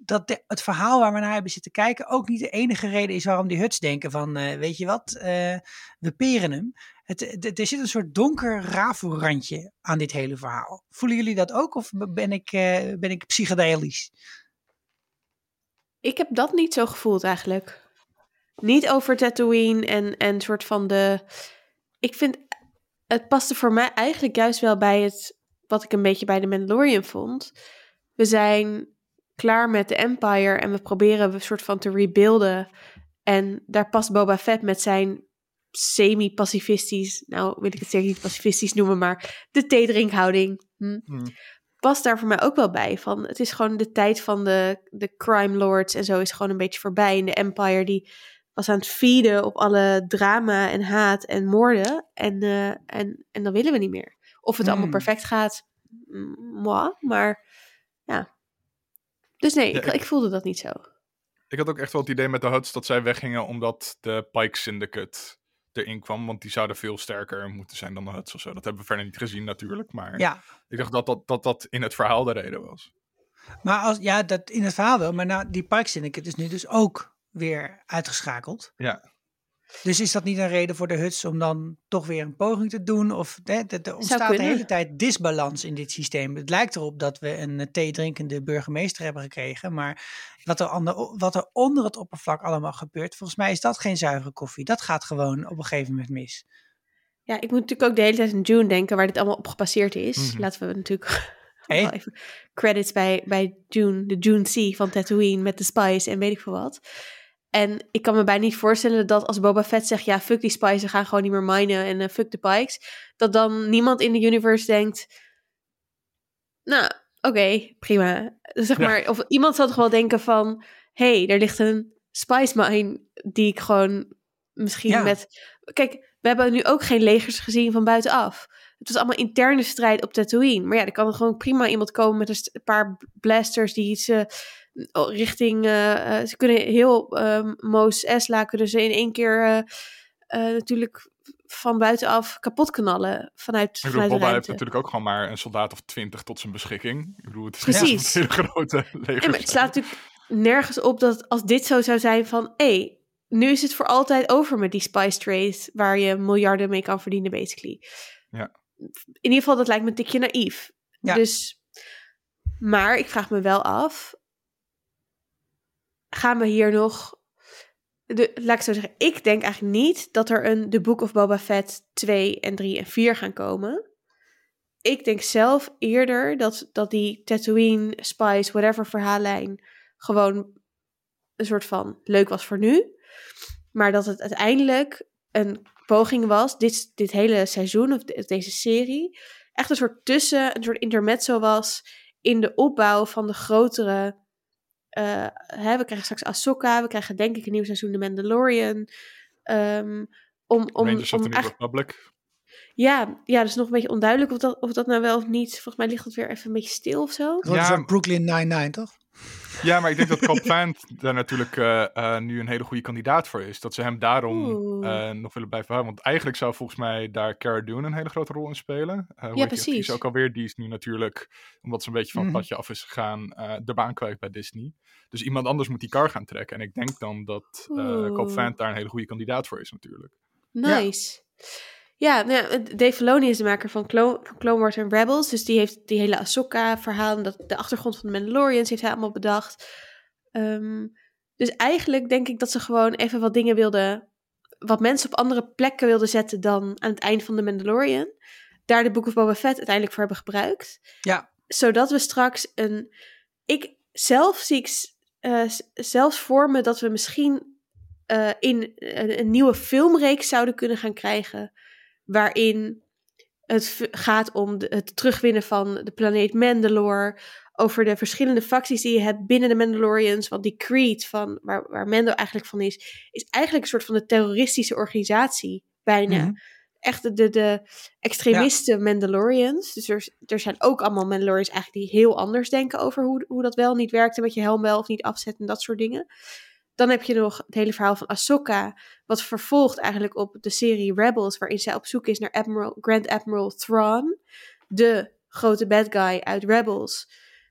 dat het verhaal waar we naar hebben zitten kijken ook niet de enige reden is waarom die huts denken van, eh, weet je wat, eh, we peren hem. Het, het- er zit een soort donker rafelrandje aan dit hele verhaal. Voelen jullie dat ook of ben ik, eh, ben ik psychedelisch? Ik heb dat niet zo gevoeld eigenlijk. Niet over Tatooine en, en soort van de... Ik vind, het paste voor mij eigenlijk juist wel bij het... wat ik een beetje bij de Mandalorian vond. We zijn klaar met de Empire en we proberen een soort van te rebuilden. En daar past Boba Fett met zijn semi-pacifistisch... nou wil ik het zeker niet pacifistisch noemen, maar de theedrinkhouding. Hm past daar voor mij ook wel bij. Van, het is gewoon de tijd van de, de crime lords en zo is gewoon een beetje voorbij. En de Empire die was aan het feeden op alle drama en haat en moorden. En, eh, en, en dan willen we niet meer. Of het allemaal Hmm. perfect gaat, mm, moi, maar ja. Dus nee, Ja, ik, ik- ik voelde dat niet zo. Ik had ook echt wel het idee met de Huts dat zij weggingen omdat de Pike Syndicate erin kwam. Want die zouden veel sterker moeten zijn dan de Huts of zo. Dat hebben we verder niet gezien natuurlijk. Maar Ja. ik dacht dat dat, dat dat in het verhaal de reden was. Maar als, ja, dat in het verhaal wel, maar nou, die Pike Syndicate is nu dus ook weer uitgeschakeld. Ja. Dus is dat niet een reden voor de huts om dan toch weer een poging te doen? Of hè, dat er ontstaat de hele tijd disbalans in dit systeem. Het lijkt erop dat we een eh, theedrinkende burgemeester hebben gekregen. Maar wat er, ander, wat er onder het oppervlak allemaal gebeurt, volgens mij is dat geen zuivere koffie. Dat gaat gewoon op een gegeven moment mis. Ja, ik moet natuurlijk ook de hele tijd aan June denken, waar dit allemaal op gebaseerd is. Mhm. Laten we natuurlijk Hey. even credits bij, bij June, de June C van Tatooine met de Spice en weet ik veel wat. En ik kan me bijna niet voorstellen dat als Boba Fett zegt, ja, fuck die Spice, we gaan gewoon niet meer minen en eh, fuck de Pikes, dat dan niemand in de universe denkt, nou, oké, prima. Dus zeg Ja. maar, of iemand zal toch wel denken van, hey, er ligt een Spice mine die ik gewoon misschien Ja. met... Kijk, we hebben nu ook geen legers gezien van buitenaf. Het was allemaal interne strijd op Tatooine. Maar ja, er kan er gewoon prima iemand komen met een paar blasters die iets richting... eh, eh, ze kunnen heel uh, Mos Esla kunnen ze in één keer eh, eh, natuurlijk van buitenaf kapot knallen vanuit, Ik bedoel, vanuit de Boba heeft natuurlijk ook gewoon maar een soldaat of twintig tot zijn beschikking. Ik bedoel, het is Precies. niet een hele grote leger. Ja, maar het slaat natuurlijk nergens op dat als dit zo zou zijn van... hé, hey, nu is het voor altijd over met die spice trade... waar je miljarden mee kan verdienen, basically. Ja. In ieder geval, dat lijkt me een tikje naïef. Ja. Dus, maar ik vraag me wel af... gaan we hier nog... De, laat ik zo zeggen, ik denk eigenlijk niet dat er een The Book of Boba Fett 2 en 3 en 4 gaan komen. Ik denk zelf eerder dat, dat die Tatooine, Spice, whatever verhaallijn gewoon een soort van leuk was voor nu. Maar dat het uiteindelijk een poging was, dit, dit hele seizoen of de- deze serie, echt een soort tussen, een soort intermezzo was in de opbouw van de grotere. Eh, hè, we krijgen straks Ahsoka, we krijgen denk ik een nieuw seizoen The Mandalorian. Ehm, om, om, Rangers of om the New echt- Republic. ja, ja, dat is nog een beetje onduidelijk of dat, of dat nou wel of niet. Volgens mij ligt het weer even een beetje stil of zo. Soort Brooklyn Nine-Nine, toch? Ja, maar ik denk dat Vanth daar natuurlijk eh, eh, nu een hele goede kandidaat voor is. Dat ze hem daarom eh, nog willen blijven houden. Want eigenlijk zou volgens mij daar Cara Dune een hele grote rol in spelen. Hoe heet die precies. actrice ook alweer. Die is nu natuurlijk, omdat ze een beetje van het Mhm. padje af is gegaan, de baan kwijt bij Disney. Dus iemand anders moet die car gaan trekken. En ik denk dan dat Oeh. Vanth daar een hele goede kandidaat voor is natuurlijk. Nice. Ja, nou ja, Dave Filoni is de maker van Clone, van Clone Wars en Rebels. Dus die heeft die hele Ahsoka-verhaal... en dat, de achtergrond van de Mandalorians heeft hij allemaal bedacht. Ehm, dus eigenlijk denk ik dat ze gewoon even wat dingen wilden... wat mensen op andere plekken wilden zetten dan aan het eind van de Mandalorian. Daar de Book of Boba Fett uiteindelijk voor hebben gebruikt. Ja. Zodat we straks een... Ik zelf zie ik eh, s- zelfs voor me dat we misschien eh, in een, een nieuwe filmreeks zouden kunnen gaan krijgen. Waarin het gaat om de- het terugwinnen van de planeet Mandalore. over de verschillende facties die je hebt binnen de Mandalorians. Want die Creed, van, waar, waar Mando eigenlijk van is, is eigenlijk een soort van de terroristische organisatie bijna. Mhm. Echt de, de, de extremisten Mandalorians. Dus er, er zijn ook allemaal Mandalorians eigenlijk die heel anders denken over hoe, hoe dat wel niet werkt. En met je helm wel of niet afzet en dat soort dingen. Dan heb je nog het hele verhaal van Ahsoka. Wat vervolgt eigenlijk op de serie Rebels. Waarin zij op zoek is naar Admiral, Grand Admiral Thrawn. De grote bad guy uit Rebels.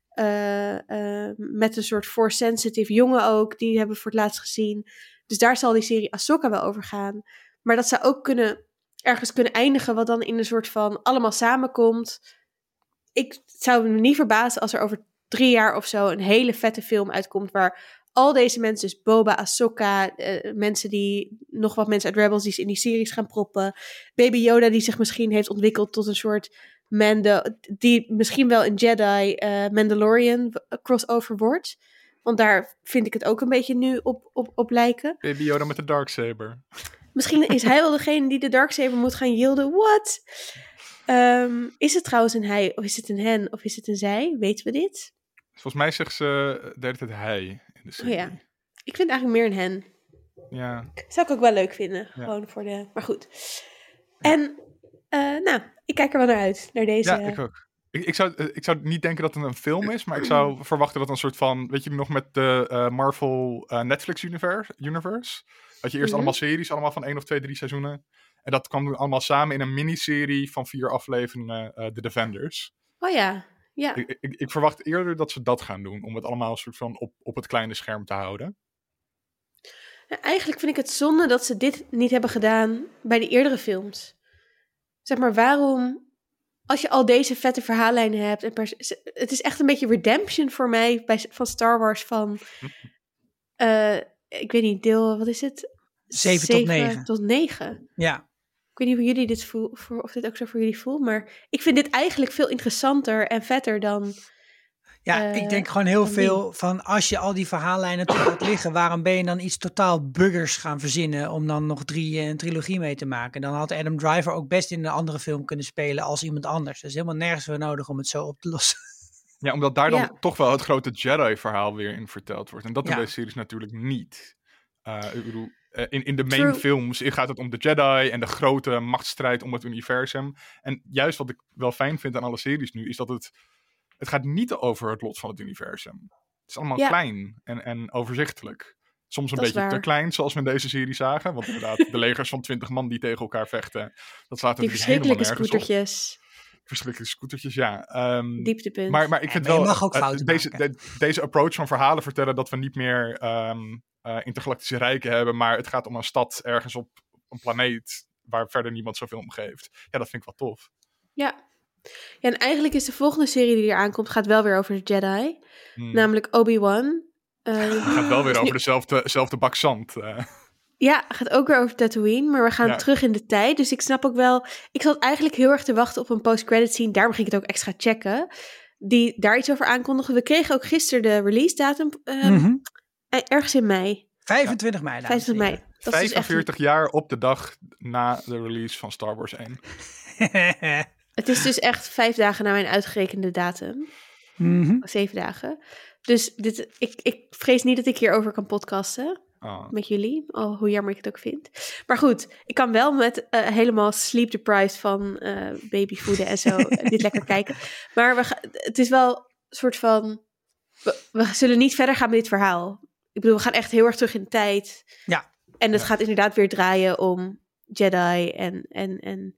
Eh, eh, met een soort force-sensitive jongen ook. Die hebben we voor het laatst gezien. Dus daar zal die serie Ahsoka wel over gaan. Maar dat zou ook kunnen, ergens kunnen eindigen. Wat dan in een soort van allemaal samenkomt. Ik zou me niet verbazen als er over drie jaar of zo een hele vette film uitkomt. Waar al deze mensen, dus Boba, Ahsoka, eh, mensen die, nog wat mensen uit Rebels die ze in die series gaan proppen. Baby Yoda die zich misschien heeft ontwikkeld tot een soort Mando, die misschien wel een Jedi eh, Mandalorian crossover wordt. Want daar vind ik het ook een beetje nu op, op, op lijken. Baby Yoda met de Darksaber. Misschien is hij wel degene die de Darksaber moet gaan yielden. What? Ehm, is het trouwens een hij of is het een hen of is het een zij? Weten we dit? Volgens mij zegt ze de hele tijd hij de Oh ja. Ik vind eigenlijk meer een hen. Ja. Zou ik ook wel leuk vinden. Ja. Gewoon voor de. Maar goed. En, eh, nou, ik kijk er wel naar uit. Naar deze. Ja, ik ook. Ik, ik, zou, eh, ik zou niet denken dat het een film is, maar ik zou verwachten dat een soort van, weet je nog met de eh, Marvel eh, Netflix universe, universe? Dat je eerst Mhm. allemaal series, allemaal van één of twee, drie seizoenen. En dat kwam allemaal samen in een miniserie van vier afleveringen, eh The Defenders. Oh ja. Ja. Ik, ik, ik verwacht eerder dat ze dat gaan doen, om het allemaal een soort van op, op het kleine scherm te houden. Nou, eigenlijk vind ik het zonde dat ze dit niet hebben gedaan bij de eerdere films. Zeg maar, waarom, als je al deze vette verhaallijnen hebt, en het is echt een beetje redemption voor mij bij, van Star Wars van, eh, ik weet niet, deel, wat is het? Zeven tot negen. tot negen. Ja. Ik weet niet hoe jullie dit voel, voor, of dit ook zo voor jullie voelt, maar ik vind dit eigenlijk veel interessanter en vetter dan. Ja, eh, ik denk gewoon heel veel van als je al die verhaallijnen toch laat liggen, waarom ben je dan iets totaal buggers gaan verzinnen om dan nog drie, eh, een trilogie mee te maken? Dan had Adam Driver ook best in een andere film kunnen spelen als iemand anders. Dus helemaal nergens voor nodig om het zo op te lossen. Ja, omdat daar dan Ja. toch wel het grote Jedi-verhaal weer in verteld wordt. En dat doen Ja. deze series natuurlijk niet. Eh, ik bedoel, eh, in, in de main True. films gaat het om de Jedi en de grote machtsstrijd om het universum. En juist wat ik wel fijn vind aan alle series nu, is dat het, het gaat niet over het lot van het universum. Het is allemaal Ja. klein en, en overzichtelijk. Soms een Dat beetje te klein, zoals we in deze serie zagen. Want inderdaad, de legers van twintig man die tegen elkaar vechten, dat slaat natuurlijk helemaal verschrikkelijke nergens op. scootertjes, Verschrikkelijke scootertjes, ja. Ehm, dieptepunt. maar, maar ik vind maar je wel, mag ook eh, fouten deze, de- deze approach van verhalen vertellen dat we niet meer ehm, eh, intergalactische rijken hebben, maar het gaat om een stad ergens op een planeet waar verder niemand zoveel om geeft. Ja, dat vind ik wel tof. Ja. Ja, en eigenlijk is de volgende serie die er aankomt, gaat wel weer over de Jedi. Hmm. Namelijk Obi-Wan. Eh, Het gaat wel weer over dezelfde, dezelfde bak zand. eh. Ja, gaat ook weer over Tatooine, maar we gaan Ja. terug in de tijd. Dus ik snap ook wel... Ik zat eigenlijk heel erg te wachten op een post-credit scene. Daarom ging ik het ook extra checken. Die daar iets over aankondigen. We kregen ook gisteren de release datum. ehm, Mhm. eh, Ergens in mei. 25 mei. dames en 25 mei. Dat is dus echt 45 jaar op de dag na de release van Star Wars 1. Het is dus echt vijf dagen na mijn uitgerekende datum. Mhm. Zeven dagen. Dus dit, ik, ik vrees niet dat ik hierover kan podcasten Oh. met jullie. Al hoe jammer ik het ook vind. Maar goed, ik kan wel met eh, helemaal sleep deprived van eh babyvoeden en zo eh, dit lekker kijken. Maar we ga- het is wel een soort van... We, we zullen niet verder gaan met dit verhaal. Ik bedoel, we gaan echt heel erg terug in de tijd. Ja. En het Ja. gaat inderdaad weer draaien om Jedi en... en, en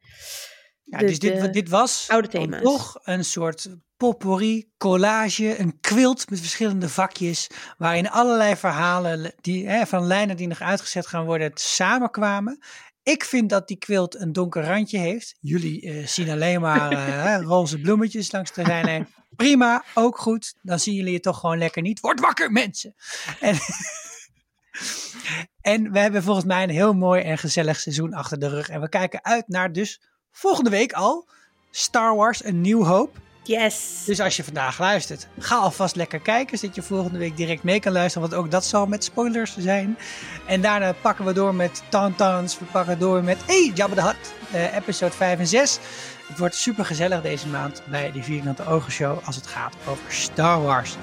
Ja, de- dus dit, de dit was oude thema's. toch een soort potpourri, collage, een quilt met verschillende vakjes, waarin allerlei verhalen die, hè, van lijnen die nog uitgezet gaan worden samenkwamen. Ik vind dat die quilt een donker randje heeft. Jullie eh, zien alleen maar eh, hè, roze bloemetjes langs de zijlijn. Prima, ook goed. Dan zien jullie het toch gewoon lekker niet. Word wakker, mensen! En, en we hebben volgens mij een heel mooi en gezellig seizoen achter de rug. En we kijken uit naar dus volgende week al Star Wars, een nieuw hoop. Yes. Dus als je vandaag luistert, ga alvast lekker kijken, zodat je volgende week direct mee kan luisteren, want ook dat zal met spoilers zijn. En daarna pakken we door met Tauntauns, we pakken door met Hey, Jabba the Hutt, eh, episode 5 en 6. Het wordt super gezellig deze maand bij de Vierkante Ogen Show als het gaat over Star Wars.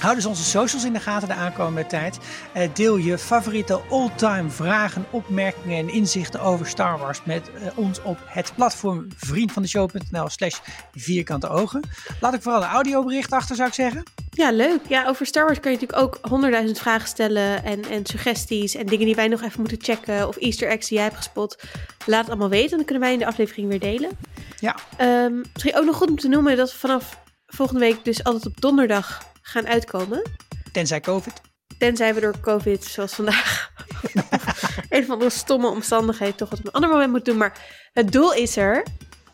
Hou dus onze socials in de gaten de aankomende tijd. Eh, deel je favoriete all-time vragen, opmerkingen en inzichten over Star Wars met eh, ons op het platform vriendvandeshow.nl slash vierkante ogen. Laat ik vooral een audiobericht achter zou ik zeggen. Ja, leuk. Ja, over Star Wars kan je natuurlijk ook honderdduizend vragen stellen en, en suggesties en dingen die wij nog even moeten checken of easter eggs die jij hebt gespot. Laat het allemaal weten, dan kunnen wij in de aflevering weer delen. Ja. Ehm, misschien ook nog goed om te noemen dat we vanaf volgende week dus altijd op donderdag gaan uitkomen. Tenzij COVID. Tenzij we door COVID, zoals vandaag, een of andere stomme omstandigheid toch wat op een ander moment moeten doen. Maar het doel is er.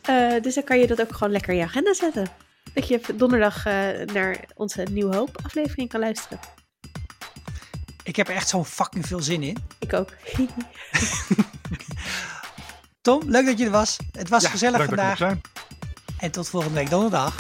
Eh, dus dan kan je dat ook gewoon lekker in je agenda zetten. Dat je donderdag eh, naar onze Nieuw Hoop aflevering kan luisteren. Ik heb er echt zo fucking veel zin in. Ik ook. Tom, leuk dat je er was. Het was Ja, gezellig leuk dat ik er vandaag. En tot volgende week donderdag.